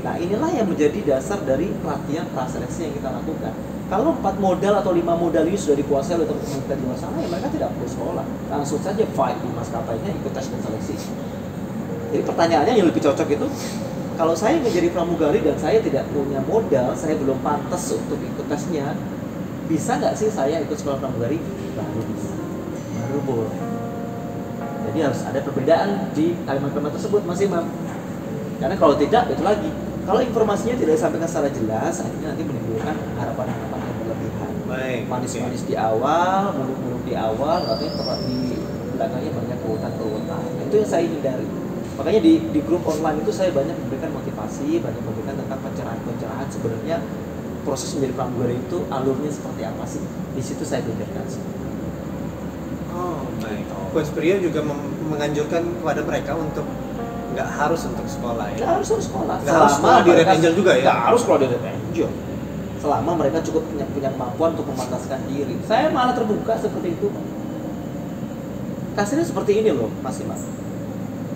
Nah inilah yang menjadi dasar dari pelatihan praseleksi yang kita lakukan. Kalau empat modal atau lima modal ini sudah dikuasai oleh teman-teman di luar sana, ya mereka tidak perlu sekolah. Langsung saja fight di maskapainya ikut tes dan seleksi. Jadi pertanyaannya yang lebih cocok itu, kalau saya menjadi pramugari dan saya tidak punya modal, saya belum pantas untuk ikut tesnya, bisa nggak sih saya ikut sekolah pramugari? Baru bisa, baru boleh. Jadi harus ada perbedaan di kalimat-kalimat tersebut, Mas Imam. Karena kalau tidak, itu lagi. Kalau informasinya tidak disampaikan secara jelas, akhirnya nanti menimbulkan harapan-harapan yang berlebihan. Baik. Manis-manis di awal, muluk-muluk di awal, artinya tepat di belakangnya banyak keutan-keutan. Itu yang saya hindari. Makanya di, di grup online itu saya banyak memberikan motivasi, banyak memberikan tentang pencerahan-pencerahan sebenarnya proses menjadi pramugari itu alurnya seperti apa sih? Di situ saya beberkan sih. Oh, baik. Coach Prio juga menganjurkan kepada mereka untuk nggak harus untuk sekolah ya. Nggak harus harus sekolah. Nggak harus sekolah di Red Angel juga ya? Nggak harus sekolah di Red Angel. Selama mereka cukup punya, punya kemampuan untuk memantaskan diri. Saya malah terbuka seperti itu. Kasirnya seperti ini loh, Mas Imam.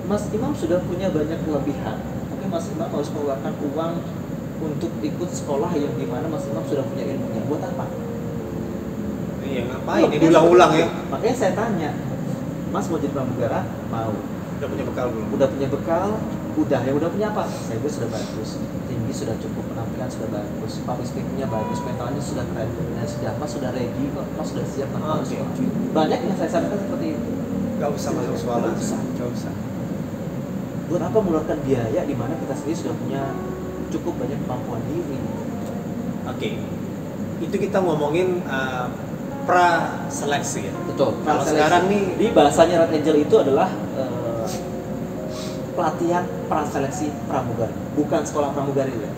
Mas Imam sudah punya banyak kelebihan. Mungkin Mas Imam harus mengeluarkan uang untuk ikut sekolah yang di mana Mas Imam sudah punya ilmunya. Buat apa? Iya, ngapain? Ini Makanya diulang-ulang ya. Makanya saya tanya, Mas mau jadi pramugara? Mau Udah punya bekal belum? udah punya bekal udah ya udah punya apa saya gue sudah bagus tinggi sudah cukup penampilan sudah bagus public speakingnya bagus mentalnya sudah keren dan sudah mas sudah ready kok mas sudah siap harus interview. banyak yang saya sampaikan seperti itu Nggak usah masuk sekolah. Nggak usah. Nggak usah. buat apa mengeluarkan biaya di mana kita sendiri sudah punya cukup banyak kemampuan diri Oke. Itu kita ngomongin uh, pra seleksi ya. betul Kalau Nah, sekarang seleksi. nih- di bahasanya Red Angel itu adalah pelatihan praseleksi pramugari bukan sekolah pramugari ya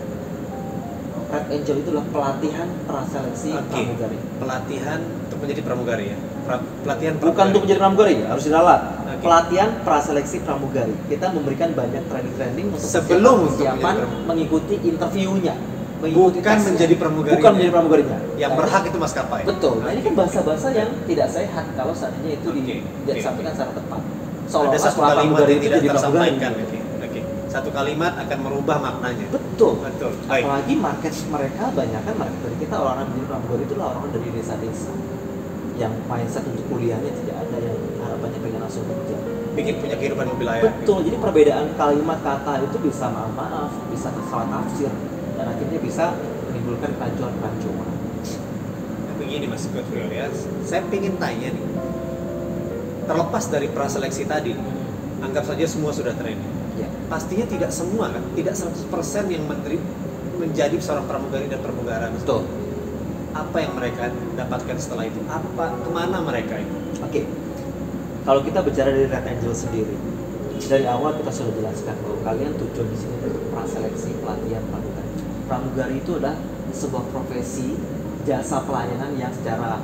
Red Angel itu adalah pelatihan praseleksi Oke. pramugari. Pelatihan untuk menjadi pramugari ya. Pra- pelatihan Bukan pramugari. untuk menjadi pramugari, harus diralat. Oke. Pelatihan praseleksi pramugari. Kita memberikan banyak training-training untuk Sebelum untuk persiapan mengikuti interviewnya. mengikuti Bukan tesnya. menjadi pramugarinya. Bukan menjadi pramugarinya. yang Nah, berhak itu maskapai. Betul. Nah ini kan bahasa-bahasa yang tidak sehat kalau seandainya itu oke. disampaikan secara tepat. Ada Seolah-olah satu kalimat yang tidak tersampaikan. Oke. Oke. Satu kalimat akan merubah maknanya. Betul. Betul. Baik. Apalagi market mereka banyak kan market dari kita orang-orang menjadi pramugari itu lah orang dari desa-desa yang mindset untuk kuliahnya tidak ada yang harapannya pengen langsung kerja. Bikin punya kehidupan lebih layak. Betul. Jadi perbedaan kalimat kata itu bisa maaf maaf, bisa salah tafsir dan akhirnya bisa menimbulkan kerancuan-kerancuan. Nah, begini Mas Godfrey ya, saya ingin tanya nih. Terlepas dari praseleksi tadi, anggap saja semua sudah training. Ya. Pastinya tidak semua kan, tidak 100% yang menteri menjadi seorang pramugari dan pramugara. Betul. Apa yang mereka dapatkan setelah itu? Apa ke mana mereka itu? Oke, kalau kita bicara dari Red Angel sendiri, dari awal kita sudah jelaskan bahwa kalian tujuan di sini untuk praseleksi pelatihan pramugari. Pramugari itu adalah sebuah profesi jasa pelayanan yang secara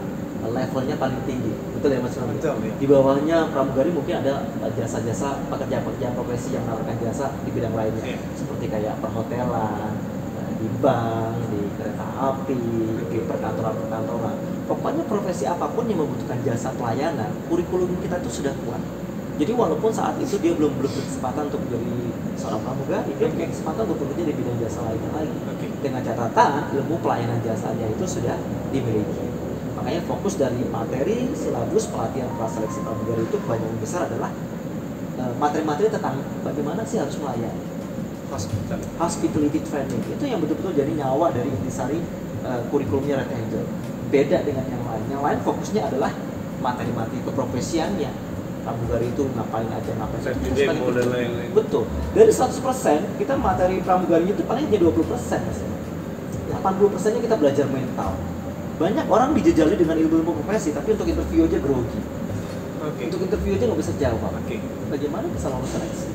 levelnya paling tinggi, betul ya Mas Rami? Betul ya. Di bawahnya pramugari mungkin ada jasa-jasa pekerjaan-pekerjaan profesi yang menawarkan jasa di bidang lainnya, Iya. seperti kayak perhotelan, eh, di bank, di kereta api, di perkantoran-perkantoran. Pokoknya profesi apa pun yang membutuhkan jasa pelayanan, kurikulum kita itu sudah kuat. Jadi walaupun saat itu dia belum belum berkesempatan untuk menjadi seorang pramugari, dia punya kesempatan untuk bekerja di bidang jasa lainnya lagi. Oke. Dengan catatan ilmu pelayanan jasanya itu sudah dimiliki. Makanya fokus dari materi silabus pelatihan praseleksi pramugari itu kebanyakan besar adalah eh, materi-materi tentang bagaimana sih harus melayani. Hospital. hospitality training. Itu yang betul-betul jadi nyawa dari intisari uh, kurikulumnya Red Angel. Beda dengan yang lain. Yang lain fokusnya adalah materi-materi keprofesiannya. Pramugari itu ngapain aja ngapain aja. Betul. dari 100% kita materi pramugari itu paling hanya 20% mas 80% nya kita belajar mental banyak orang dijejali dengan ilmu-ilmu profesi tapi untuk interview aja grogi Oke. untuk interview aja nggak bisa jawab Oke. bagaimana bisa lolos seleksi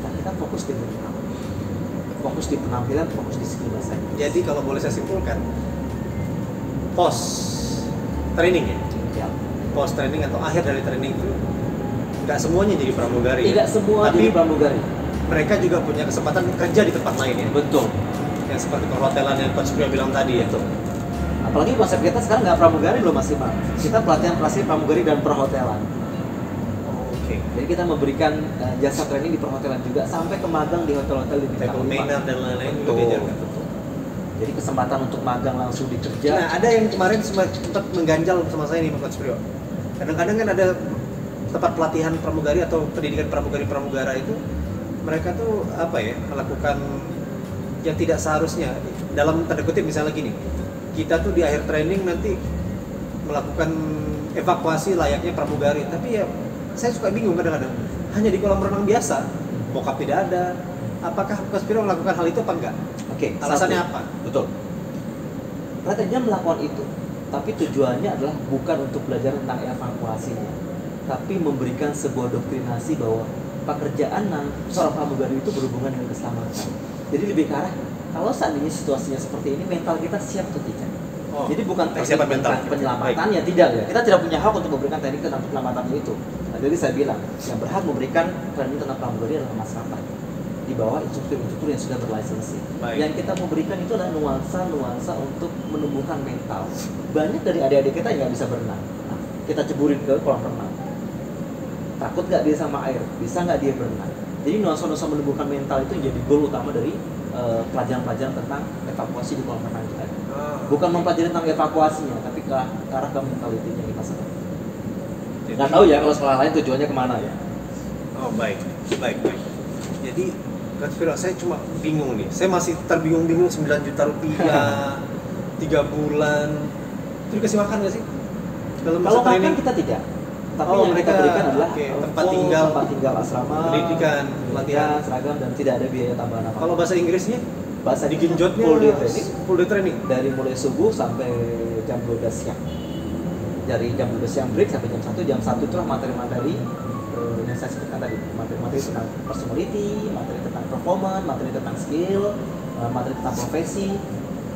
nah, kita fokus di mental fokus di penampilan fokus di skill bahasa. Jadi kalau boleh saya simpulkan, pos training ya, ya. pos training atau akhir dari training itu nggak semuanya jadi pramugari. ya. tidak semua Tapi jadi pramugari mereka juga punya kesempatan kerja di tempat lain ya. betul Yang seperti perhotelan yang Coach Priya bilang tadi ya. betul apalagi konsep kita sekarang nggak pramugari loh mas Iman kita pelatihan pelatihan pramugari dan perhotelan Oke. jadi kita memberikan eh, jasa training di perhotelan juga sampai ke magang di hotel-hotel di bintang lima. dan lain-lain juga betul, diajarkan. betul. jadi kesempatan untuk magang langsung di kerja Nah, ada yang kemarin sempat sempat mengganjal sama saya nih Pak Coach Priyo. Kadang-kadang kan ada tempat pelatihan pramugari atau pendidikan pramugari pramugara itu mereka tuh apa ya melakukan yang tidak seharusnya dalam tanda kutip misalnya gini kita tuh di akhir training nanti melakukan evakuasi layaknya pramugari tapi ya saya suka bingung kadang-kadang hanya di kolam renang biasa bokap tidak ada apakah Priyo melakukan hal itu apa enggak oke alasannya satu. apa Betul. Strateginya melakukan itu, tapi tujuannya adalah bukan untuk belajar tentang evakuasinya, tapi memberikan sebuah doktrinasi bahwa pekerjaan seorang pramugari itu berhubungan dengan keselamatan. Jadi lebih ke arah kalau seandainya situasinya seperti ini, mental kita siap atau tidak. Oh, Jadi bukan persiapan teknik mental. penyelamatan ya tidak ya. Kita tidak punya hak untuk memberikan teknik tentang penyelamatan itu. Nah, jadi saya bilang yang berhak memberikan training tentang pramugari adalah maskapai di bawah instruktur-instruktur yang sudah berlisensi. Baik. Yang kita mau berikan itu adalah nuansa-nuansa untuk menumbuhkan mental. Banyak dari adik-adik kita yang nggak bisa berenang. Nah, kita ceburin ke kolam renang. Takut nggak dia sama air? Bisa nggak dia berenang? Jadi nuansa-nuansa menumbuhkan mental itu jadi goal utama dari eh, pelajaran-pelajaran tentang evakuasi di kolam renang kita. Ah. Bukan mempelajari tentang evakuasinya, tapi ke, ke arah ke mentalitinya kita. Jadi- Nggak tahu ya kalau sekolah lain tujuannya ke mana ya. Oh baik, baik, baik. Jadi Viro, saya cuma bingung nih. Saya masih terbingung-bingung 9 juta rupiah, [laughs] 3 bulan. Itu dikasih makan nggak sih? Dalam Kalau makan kita tidak. Tapi Oh, yang mereka- berikan adalah uh, tempat tinggal, tempat tinggal asrama, pendidikan, pelatihan. seragam dan tidak ada biaya tambahan apa. Kalau bahasa Inggrisnya? bahasa Di Ginjotnya full day training Full day training. dari mulai subuh sampai jam 12 siang. Dari jam 12 siang break sampai jam 1, jam 1 itulah materi-materi eh, yang saya sebutkan tadi, materi-materi tentang personality, materi tentang performance, materi tentang skill, eh, materi tentang profesi,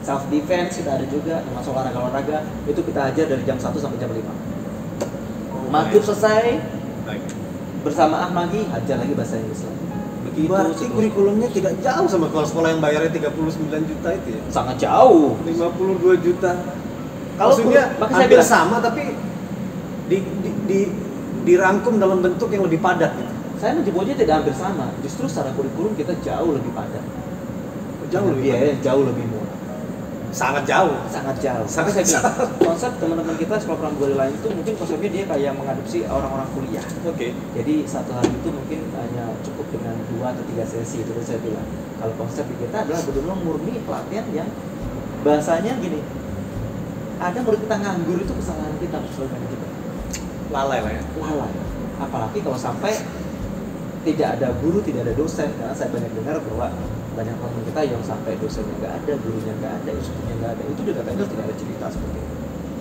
self defense kita ada juga termasuk olahraga olahraga itu kita ajar dari jam 1 sampai jam 5 maghrib selesai. Baik. bersamaan lagi ajar lagi bahasa Inggris lagi. Begitu Berarti kurikulumnya tidak jauh sama sekolah-sekolah yang bayarnya 39 juta itu ya? sangat jauh. 52 juta. Kalau Maksudnya kur- saya hampir bilang- sama tapi di, di, di, dirangkum dalam bentuk yang lebih padat gitu. saya menyebutnya tidak hampir sama. Justru secara kurikulum kita jauh lebih padat. Jauh lebih biaya jauh lebih murah Sangat jauh. sangat jauh. Sangat saya bilang, konsep teman-teman kita sekolah pramugari lain itu mungkin konsepnya dia kayak mengadopsi orang-orang kuliah. Oke. Jadi satu hari itu mungkin hanya cukup dengan dua atau tiga sesi itu saya bilang. Kalau konsep di kita adalah betul-betul murni pelatihan yang bahasanya gini. Ada murid kita nganggur itu kesalahan kita sebagai kita. Lalai lah ya. Lalai. Apalagi kalau sampai tidak ada guru, tidak ada dosen. Karena saya banyak dengar bahwa banyak teman kita yang sampai dosennya nggak ada, gurunya nggak ada, instrukturnya nggak ada. Itu di Kata Angel tidak ada cerita seperti itu.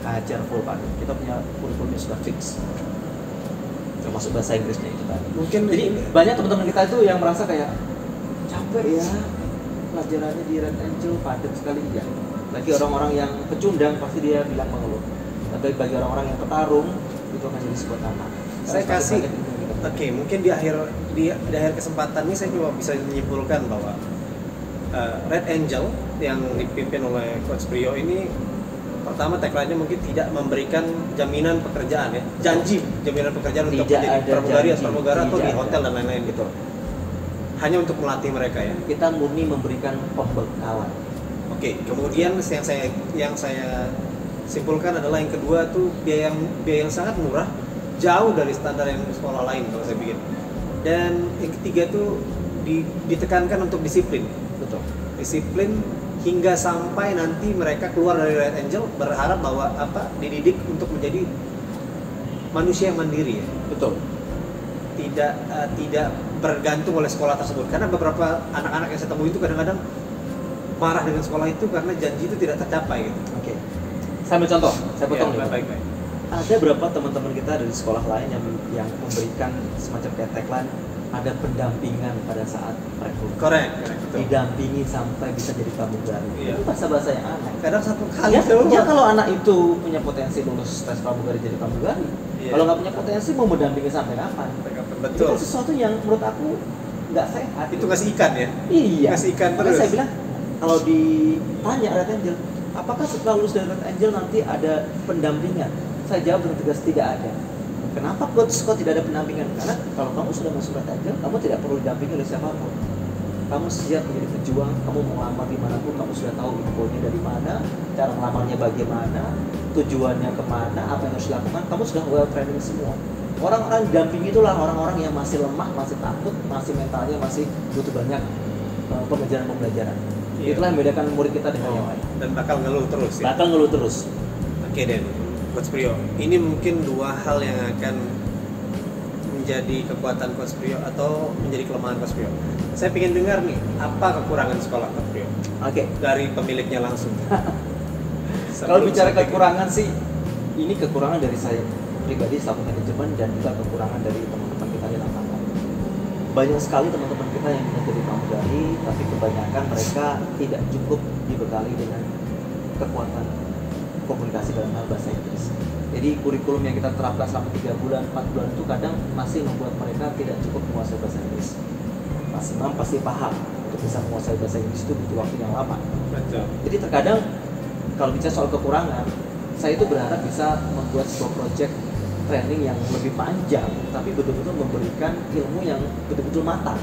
Hajar full padat. Kita punya kurikulumnya sudah fix. Termasuk bahasa Inggrisnya itu tadi. Mungkin Jadi ini- banyak teman-teman kita itu yang merasa kayak capek ya pelajarannya di Red Angel padat sekali ya. Bagi orang-orang yang pecundang pasti dia bilang mengeluh. Tapi bagi orang-orang yang petarung itu akan jadi sebuah tantangan. Saya kasih Oke, mungkin di akhir di, di akhir kesempatan ini saya cuma bisa menyimpulkan bahwa uh, Red Angel yang dipimpin oleh Coach Brio ini pertama tagline-nya mungkin tidak memberikan jaminan pekerjaan ya, janji jaminan pekerjaan untuk Tidak menjadi ada pramugari janji. pramugara atau di ada. hotel dan lain-lain gitu. Hanya untuk melatih mereka ya. kita murni memberikan pembekalan. Oke, kemudian yang saya yang saya simpulkan adalah yang kedua tuh biaya yang biaya yang sangat murah, jauh dari standar yang sekolah lain kalau saya pikir. Dan yang ketiga tuh di- ditekankan untuk disiplin. Disiplin hingga sampai nanti mereka keluar dari Red Angel berharap bahwa apa dididik untuk menjadi manusia yang mandiri ya Betul. tidak eh, tidak bergantung oleh sekolah tersebut karena beberapa anak-anak yang saya temui itu kadang-kadang marah dengan sekolah itu karena janji itu tidak tercapai gitu. Oke. Saya ambil contoh, saya potong Ya, baik, baik. Ada berapa teman-teman kita dari sekolah lain yang yang memberikan semacam kayak tagline ada pendampingan pada saat rekrut. Korek, korek betul. Didampingi sampai bisa jadi pramugari. Iya. Itu bahasa-bahasa yang aneh. Kadang satu kali Ya, doang. ya kalau anak itu punya potensi lulus tes pramugari jadi pramugari. Iya. Kalau nggak punya potensi mau mendampingi sampai kapan? Betul. Itu kan sesuatu yang menurut aku nggak sehat. Itu ngasih ikan ya. Iya. Kasih ikan Makanya terus. saya bilang kalau ditanya Red Angel, apakah setelah lulus dari Red Angel nanti ada pendampingan? Saya jawab dengan tegas tidak ada. Kenapa coach kok tidak ada pendampingan? Karena kalau kamu sudah masuk Red Angel, kamu tidak perlu didampingi oleh siapa pun. Kamu siap menjadi pejuang, kamu mau ngelamar di mana pun, kamu sudah tahu infonya dari mana, cara ngelamarnya bagaimana, tujuannya ke mana, apa yang harus dilakukan, kamu sudah well training semua. Orang-orang didampingi itulah orang-orang yang masih lemah, masih takut, masih mentalnya masih butuh banyak uh, pembelajaran-pembelajaran. Iya. Itulah yang membedakan murid kita dengan yang Oh, lain. dan bakal ngeluh terus ya. Bakal ngeluh terus. Oke Den, Coach Priyo. Ini mungkin dua hal yang akan menjadi kekuatan Coach Priyo atau menjadi kelemahan Coach Priyo. Saya ingin dengar nih, apa kekurangan sekolah Coach Priyo Oke. dari pemiliknya langsung. [laughs] Kalau bicara kekurangan sih, ini kekurangan dari saya pribadi selaku manajemen dan juga kekurangan dari teman-teman kita di lapangan. Banyak sekali teman-teman kita yang menjadi pramugari, tapi kebanyakan mereka tidak cukup dibekali dengan kekuatan komunikasi dalam hal bahasa Inggris. Jadi kurikulum yang kita terapkan selama 3 bulan, 4 bulan itu kadang masih membuat mereka tidak cukup menguasai bahasa Inggris. Mas Imam pasti paham untuk bisa menguasai bahasa Inggris itu butuh waktu yang lama. Betul. Jadi terkadang kalau bicara soal kekurangan, saya itu berharap bisa membuat sebuah project training yang lebih panjang, tapi betul-betul memberikan ilmu yang betul-betul matang.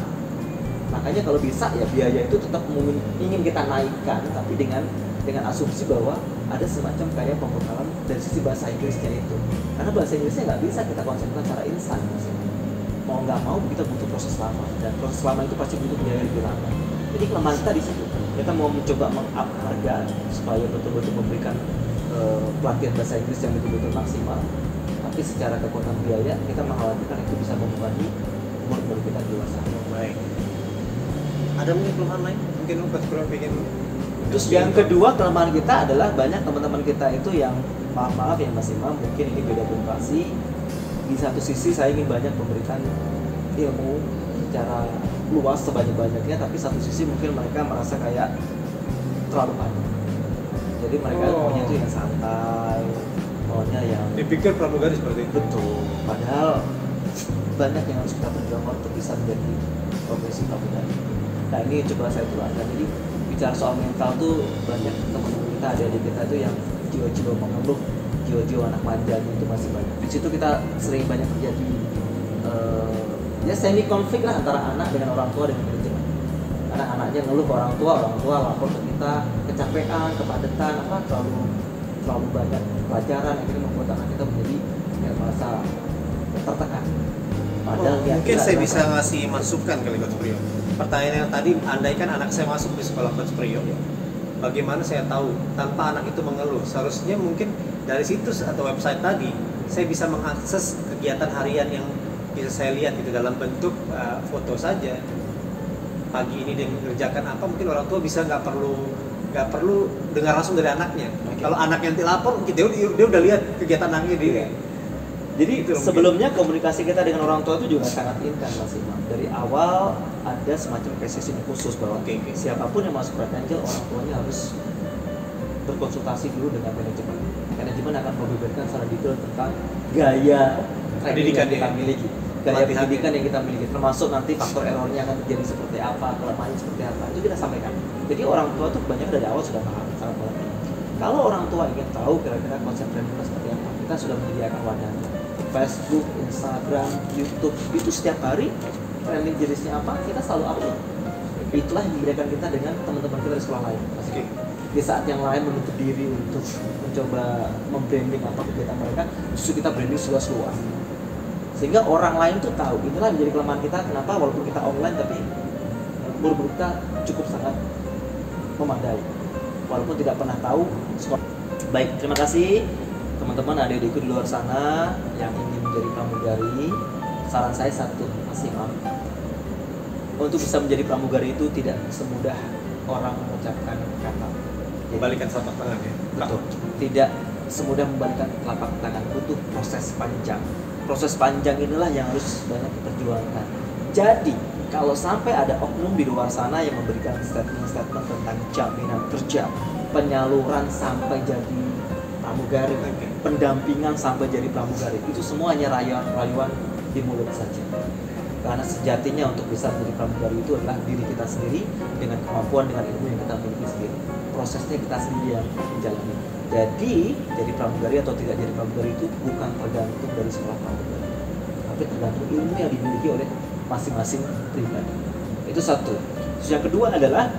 Makanya kalau bisa ya biaya itu tetap ingin, ingin kita naikkan, tapi dengan dengan asumsi bahwa ada semacam kayak pembekalan dari sisi bahasa Inggrisnya itu. Karena bahasa Inggrisnya nggak bisa kita konsepkan secara instan. Mas. Mau nggak mau kita butuh proses lama dan proses lama itu pasti butuh biaya lebih lama. Jadi kelemahan kita di situ. Kita mau mencoba meng-up harga supaya betul-betul memberikan eh, pelatihan bahasa Inggris yang betul-betul maksimal. Tapi secara kekuatan biaya kita mengkhawatirkan itu bisa membebani umur-umur kita dewasa. Baik. Ada mungkin kelemahan lain? Mungkin Coach Priyo ingin Terus yang kedua kelemahan kita adalah banyak teman-teman kita itu yang maaf maaf yang masih imam mungkin ini beda generasi. Di satu sisi saya ingin banyak memberikan ilmu secara luas sebanyak banyaknya, tapi satu sisi mungkin mereka merasa kayak terlalu banyak. jadi mereka Oh. maunya tuh yang santai maunya yang Dipikir pramugari seperti itu. betul padahal banyak yang harus kita perjuangkan untuk bisa menjadi profesi pramugari nah ini coba saya tularkan jadi bicara soal mental tuh banyak teman-teman kita ada di kita tuh yang jiwa-jiwa mengeluh jiwa-jiwa anak manjanya itu masih banyak. Di situ kita sering banyak terjadi eh, ya semi konflik lah antara anak dengan orang tua dengan manajemen anak-anaknya ngeluh ke orang tua orang tua lapor ke kita kecapean kepadatan apa terlalu terlalu banyak pelajaran akhirnya membuat anak kita menjadi ya, merasa tertekan. Padahal Oh, ya, mungkin saya bisa ngasih masukan kali Coach Priyo. Pertanyaan yang tadi, andaikan anak saya masuk di sekolah Coach Priyo, bagaimana saya tahu tanpa anak itu mengeluh? Seharusnya mungkin dari situs atau website tadi, saya bisa mengakses kegiatan harian yang bisa saya lihat itu dalam bentuk uh, foto saja. Pagi ini dia mengerjakan apa, mungkin orang tua bisa nggak perlu nggak perlu dengar langsung dari anaknya. Oke. Kalau anak yang lapor, dia, dia, dia udah lihat kegiatan anaknya di Iya. Jadi Itu mungkin. sebelumnya komunikasi kita dengan orang tua itu juga sangat intens Mas Imam. Dari awal ada semacam precision khusus bahwa oke. siapa pun yang masuk Red Angel orang tuanya harus berkonsultasi dulu dengan manajemen. Manajemen akan memberikan secara detail tentang gaya Pendidikan yang kita miliki, gaya pendidikan ya. yang kita miliki, termasuk nanti faktor errornya akan terjadi seperti apa, kelemahannya seperti apa, itu kita sampaikan. Jadi orang tua tuh banyak dari awal sudah paham, sangat mengerti. Kalau orang tua ingin tahu kira-kira konsep kita seperti apa, kita sudah menyediakan wadahnya. Facebook, Instagram, YouTube, itu setiap hari training jenisnya apa, kita selalu upload. Itulah yang membedakan kita dengan teman-teman kita di sekolah lain. Oke. di saat yang lain menutup diri untuk mencoba membranding apa kegiatan mereka justru kita branding seluas-luas sehingga orang lain tuh tahu inilah menjadi kelemahan kita kenapa walaupun kita online tapi guru-guru kita cukup sangat memadai walaupun tidak pernah tahu sekolah baik terima kasih teman-teman adik-adikku di luar sana yang ingin menjadi pramugari saran saya satu Mas Imam untuk bisa menjadi pramugari itu tidak semudah orang mengucapkan kata Kembalikan telapak tangan ya. Betul. Tidak semudah membalikan telapak tangan, butuh proses panjang. Proses panjang inilah yang harus banyak diperjuangkan. Jadi, kalau sampai ada oknum di luar sana yang memberikan statement-statement tentang jaminan kerja, penyaluran sampai jadi pramugari. Pendampingan sampai jadi pramugari, itu semua hanya rayuan-rayuan di mulut saja. Karena sejatinya untuk bisa menjadi pramugari itu adalah diri kita sendiri dengan kemampuan dengan ilmu yang kita miliki sendiri. Prosesnya kita sendiri yang menjalani. Jadi jadi pramugari atau tidak jadi pramugari itu bukan tergantung dari sekolah pramugari, tapi tergantung ilmu yang dimiliki oleh masing-masing pribadi. Itu satu. Terus yang kedua adalah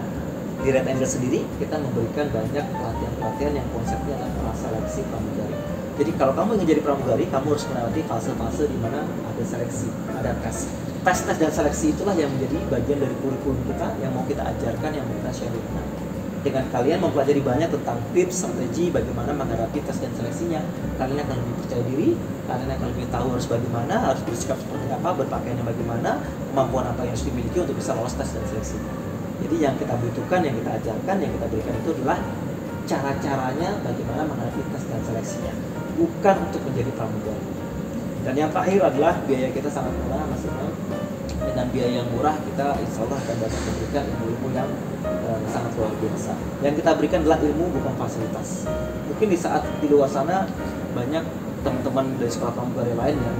di Red Angel sendiri kita memberikan banyak pelatihan-pelatihan yang konsepnya adalah praseleksi pramugari. Jadi kalau kamu ingin jadi pramugari, kamu harus melewati fase-fase di mana ada seleksi, ada tes. Tes, tes dan seleksi itulah yang menjadi bagian dari kurikulum kita yang mau kita ajarkan, yang mau kita sharingkan. Dengan kalian mempelajari banyak tentang tips, strategi, bagaimana menghadapi tes dan seleksinya, kalian akan lebih percaya diri, kalian akan lebih tahu harus bagaimana, harus bersikap seperti apa, berpakaiannya bagaimana, kemampuan apa yang harus dimiliki untuk bisa lolos tes dan seleksinya. Jadi yang kita butuhkan, yang kita ajarkan, yang kita berikan itu adalah cara-caranya bagaimana menghadapi tes dan seleksinya, bukan untuk menjadi pramugari. Dan yang terakhir adalah biaya kita sangat murah, Mas Imam. Dengan biaya yang murah kita insya Allah akan dapat memberikan ilmu yang eh, sangat luar biasa. Yang kita berikan adalah ilmu bukan fasilitas. Mungkin di saat di luar sana banyak teman-teman dari sekolah pramugari lain yang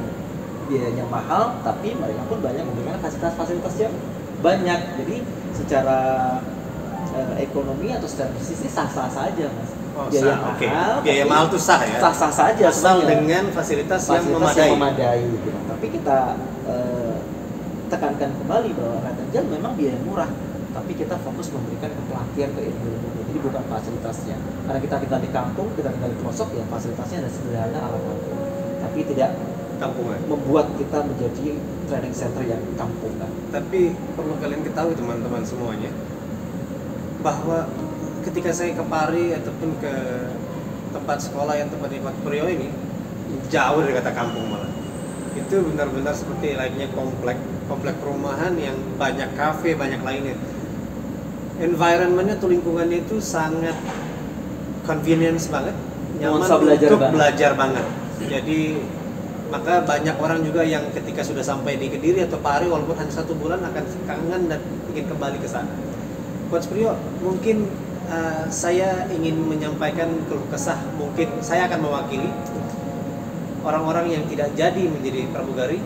biayanya mahal, tapi mereka pun banyak memberikan fasilitas-fasilitas yang banyak. Jadi secara eh, ekonomi atau secara bisnis sah-sah saja, mas. Oh, biaya sah, oke. mahal, Biaya tapi mahal tuh sah ya? Sah-sah saja Asal sebenarnya dengan fasilitas, yang fasilitas memadai. yang memadai gitu. Tapi kita eh, tekankan kembali bahwa Angel memang biaya murah, tapi kita fokus memberikan pelatihan ke ilmu-ilmu. Jadi bukan fasilitasnya. Karena kita tinggal di kampung, kita tinggal di pelosok ya fasilitasnya ada sederhana ala kampung. Tapi tidak Kampungan. membuat kita menjadi training center yang kampungan. Tapi perlu kalian ketahui teman-teman semuanya bahwa ketika saya ke Pari ataupun ke tempat sekolah yang tempat di Pak Priyo ini jauh dari kata kampung malah. itu benar-benar seperti lainnya komplek komplek perumahan yang banyak kafe banyak lainnya. Environmentnya tuh lingkungannya itu sangat convenience banget nyaman belajar untuk banget. belajar banget. Jadi maka banyak orang juga yang ketika sudah sampai di Kediri atau Pari walaupun hanya satu bulan akan kangen dan ingin kembali ke sana. Coach Priyo mungkin eh, saya ingin menyampaikan keluh kesah. Mungkin saya akan mewakili orang-orang yang tidak jadi menjadi pramugari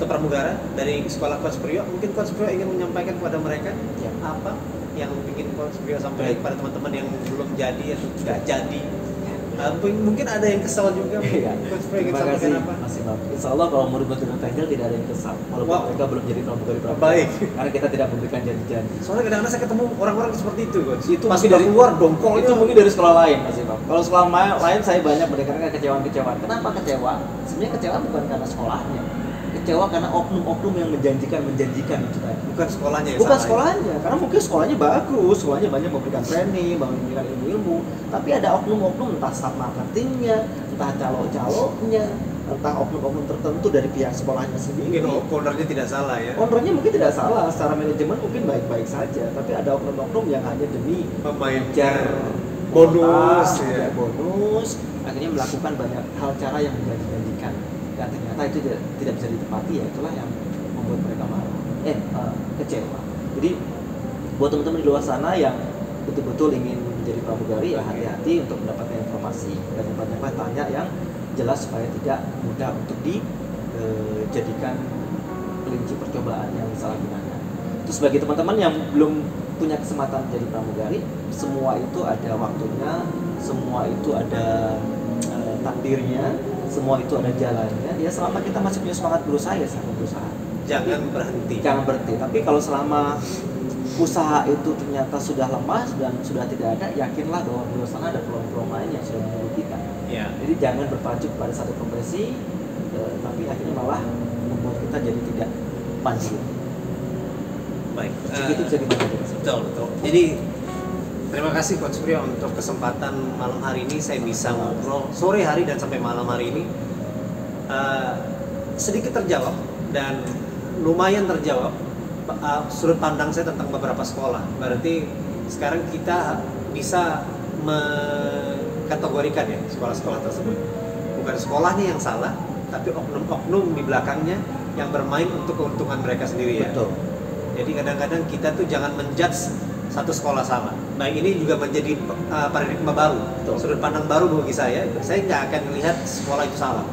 atau pramugara dari sekolah Coach Priyo mungkin Coach Priyo ingin menyampaikan kepada mereka Ya. apa yang ingin Coach Priyo sampaikan kepada teman-teman yang belum jadi atau tidak jadi mungkin- mungkin ada yang kesal juga Iya. Coach Terima kasih apa Mas Imam. Insya Allah kalau murid-murid dengan Tengkel tidak ada yang kesal walaupun Wow. mereka belum jadi pramugari pramugari. Baik. Karena kita tidak memberikan janji-janji. soalnya kadang-kadang saya ketemu orang-orang seperti itu Coach Itu udah dari- keluar dongkolnya itu mungkin dari sekolah lain Mas Imam. Kalau sekolah lain saya banyak mendengarkan kecewaan-kecewaan. Kenapa kecewa? Sebenarnya kecewa bukan karena sekolahnya. Kecewa karena oknum-oknum yang menjanjikan menjanjikan itu tadi. bukan sekolahnya yang Bukan salah ya. sekolahnya, karena mungkin sekolahnya bagus, sekolahnya banyak memberikan training, memberikan ilmu-ilmu, tapi ada oknum-oknum entah staff marketingnya, entah calo-calonya, entah oknum-oknum tertentu dari pihak sekolahnya sendiri. mungkin ownernya tidak salah ya Ownernya mungkin tidak salah, secara manajemen mungkin baik-baik saja, tapi ada oknum-oknum yang hanya demi mengejar bonus kuota, ya. bonus, akhirnya melakukan banyak hal cara yang menjanjikan dan ternyata itu tidak, tidak bisa ditepati ya. Itulah yang membuat mereka marah, eh eh, kecewa. Jadi buat teman-teman di luar sana yang betul-betul ingin menjadi pramugari ya hati-hati untuk mendapatkan informasi dan yang banyak tanya yang jelas supaya tidak mudah untuk dijadikan kelinci percobaan yang disalahgunakan. Terus bagi teman-teman yang belum punya kesempatan jadi pramugari, semua itu ada waktunya, semua itu ada eh, takdirnya, semua itu ada jalannya. Ya selama kita masih punya semangat berusaha ya sama berusaha. jangan berhenti Jangan berhenti. Tapi kalau selama usaha itu ternyata sudah lemas dan sudah tidak ada, yakinlah bahwa di luar sana ada peluang-peluang lain yang sudah menunggu kita. ya Jadi jangan berpacu pada satu profesi, eh, tapi akhirnya malah membuat kita jadi tidak panjang. baik Sedikit Eh, bisa betul betul jadi terima kasih Coach Priyo untuk kesempatan malam hari ini saya bisa ngobrol sore hari dan sampai malam hari ini. Eh, sedikit terjawab dan lumayan terjawab uh, sudut pandang saya tentang beberapa sekolah. Berarti sekarang kita bisa mengkategorikan ya sekolah-sekolah tersebut. Bukan sekolahnya yang salah tapi oknum-oknum di belakangnya yang bermain untuk keuntungan mereka sendiri ya. Betul. jadi kadang-kadang kita tuh jangan menjudge satu sekolah salah. Nah ini juga menjadi uh, paradigma baru, Betul. sudut pandang baru bagi saya. Saya nggak akan melihat sekolah itu salah.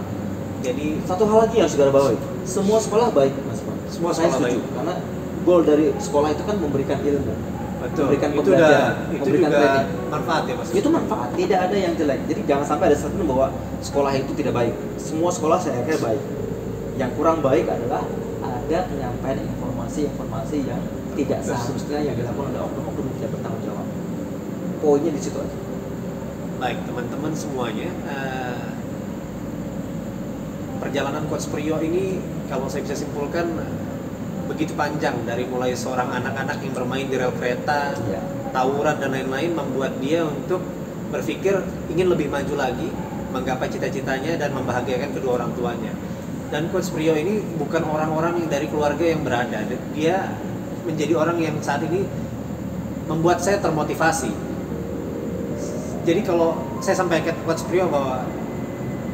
Jadi Satu hal lagi yang segala bawahi, semua sekolah baik, Mas. Semua Saya sekolah setuju, baik. karena goal dari sekolah itu kan memberikan ilmu, betul, memberikan itu pembelajaran, itu memberikan juga training. manfaat ya mas. Itu manfaat, tidak ada yang jelek. Jadi jangan sampai ada satu bahwa sekolah itu tidak baik. Semua sekolah saya kira baik. Yang kurang baik adalah ada penyampaian informasi-informasi yang tidak seharusnya yang dilakukan oleh oknum-oknum yang tidak bertanggung jawab. Poinnya di situ aja. Baik teman-teman semuanya, eh, perjalanan Coach Priyo ini kalau saya bisa simpulkan begitu panjang dari mulai seorang anak-anak yang bermain di rel kereta, Iya. tawuran dan lain-lain membuat dia untuk berpikir ingin lebih maju lagi, menggapai cita-citanya dan membahagiakan kedua orang tuanya. Dan Coach Priyo ini bukan orang-orang yang dari keluarga yang berada, dia menjadi orang yang saat ini membuat saya termotivasi. Jadi kalau saya sampaikan ke Coach Priyo bahwa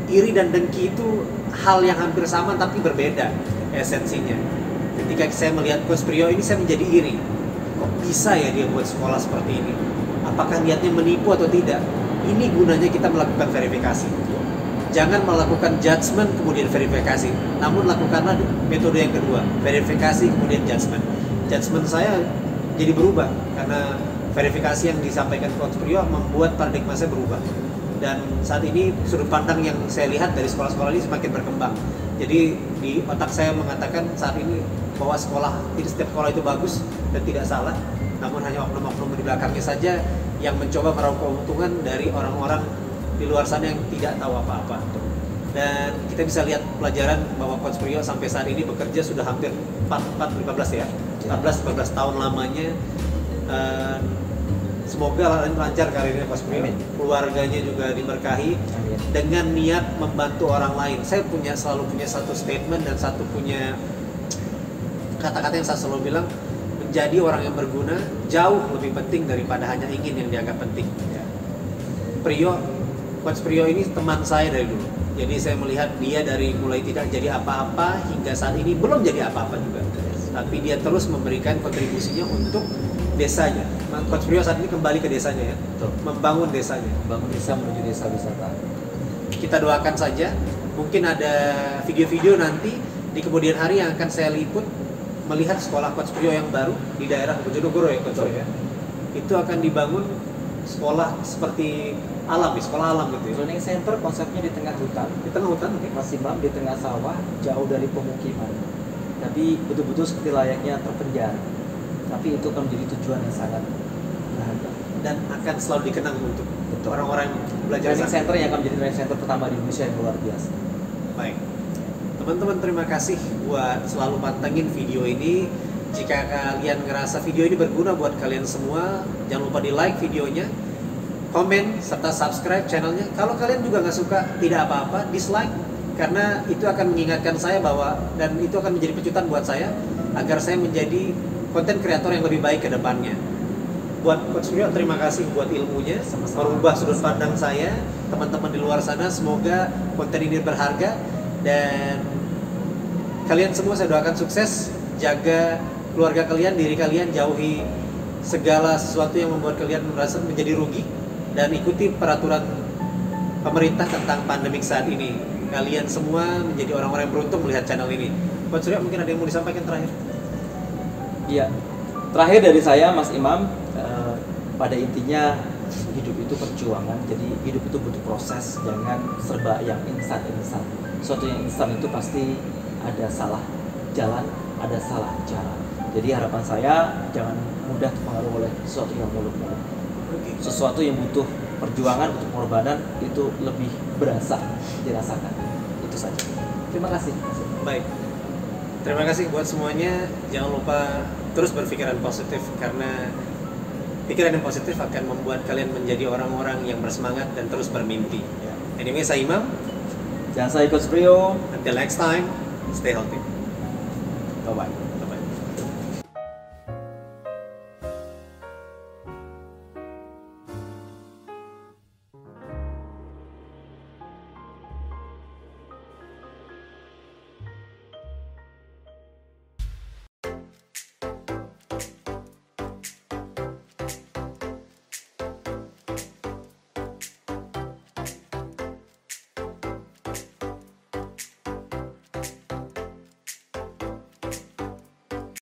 iri dan dengki itu hal yang hampir sama tapi berbeda esensinya. Ketika saya melihat Coach Priyo ini saya menjadi iri. Kok bisa ya dia buat sekolah seperti ini? Apakah niatnya menipu atau tidak? Ini gunanya kita melakukan verifikasi. Jangan melakukan judgement kemudian verifikasi, namun lakukanlah metode yang kedua, verifikasi kemudian judgement. Judgement saya jadi berubah karena verifikasi yang disampaikan Coach Priyo membuat paradigma saya berubah dan saat ini sudut pandang yang saya lihat dari sekolah-sekolah ini semakin berkembang. Jadi di otak saya mengatakan saat ini bahwa sekolah tidak setiap sekolah itu bagus dan tidak salah, namun hanya oknum-oknum di belakangnya saja yang mencoba meraup keuntungan dari orang-orang di luar sana yang tidak tahu apa-apa. Dan kita bisa lihat pelajaran bahwa Coach Priyo sampai saat ini bekerja sudah hampir 4, 4 15 ya. 14 15 tahun lamanya. Eh, semoga lancar karirnya Coach Priyo. Keluarganya juga diberkahi dengan niat membantu orang lain. Saya punya selalu punya satu statement dan satu punya kata-kata yang saya selalu bilang menjadi orang yang berguna jauh lebih penting daripada hanya ingin yang dianggap penting. Priyo, Coach Priyo ini teman saya dari dulu. Jadi saya melihat dia dari mulai tidak jadi apa-apa hingga saat ini belum jadi apa-apa juga. Tapi dia terus memberikan kontribusinya untuk desanya. Coach Prio saat ini kembali ke desanya ya, Betul. membangun desanya. bangun desa menuju desa wisata Kita doakan saja. Mungkin ada video-video nanti di kemudian hari yang akan saya liput melihat sekolah Coach Prio yang baru di daerah Bojonegoro ya Coach ya. Itu akan dibangun sekolah seperti alam ya, sekolah alam gitu ya. learning center konsepnya di tengah hutan Di tengah hutan oke. Mas Imam di tengah sawah jauh dari pemukiman tapi betul-betul seperti layaknya terpenjara tapi itu akan menjadi tujuan yang sangat berharga dan akan selalu dikenang untuk orang-orang yang belajar training sana. center yang akan menjadi training center pertama di Indonesia yang luar biasa Baik. Teman-teman terima kasih buat selalu pantengin video ini. Jika kalian ngerasa video ini berguna buat kalian semua, jangan lupa di like videonya, komen serta subscribe channelnya. Kalau kalian juga nggak suka, tidak apa-apa, dislike karena itu akan mengingatkan saya bahwa dan itu akan menjadi pecutan buat saya agar saya menjadi konten kreator yang lebih baik ke depannya. Buat Coach Rio, terima kasih buat ilmunya, Sama-sama. merubah sudut pandang saya, teman-teman di luar sana. Semoga konten ini berharga dan kalian semua saya doakan sukses, jaga keluarga kalian, diri kalian, jauhi segala sesuatu yang membuat kalian merasa menjadi rugi dan ikuti peraturan pemerintah tentang pandemik saat ini. Kalian semua menjadi orang-orang yang beruntung melihat channel ini. Coach Rio, mungkin ada yang mau disampaikan terakhir? Iya. Terakhir dari saya Mas Imam eh, pada intinya hidup itu perjuangan. Jadi hidup itu butuh proses, jangan serba yang instan-instan. Suatu yang instan itu pasti ada salah jalan, ada salah cara. Jadi harapan saya jangan mudah terpengaruh oleh sesuatu yang muluk-muluk. Sesuatu yang butuh perjuangan, butuh pengorbanan itu lebih berasa dirasakan. Itu saja. Terima kasih. Baik. Terima kasih buat semuanya. Jangan lupa terus berpikiran positif karena pikiran yang positif akan membuat kalian menjadi orang-orang yang bersemangat dan terus bermimpi. Anyway, saya Imam. Dan saya Coach Prio. Until next time, stay healthy. Bye bye.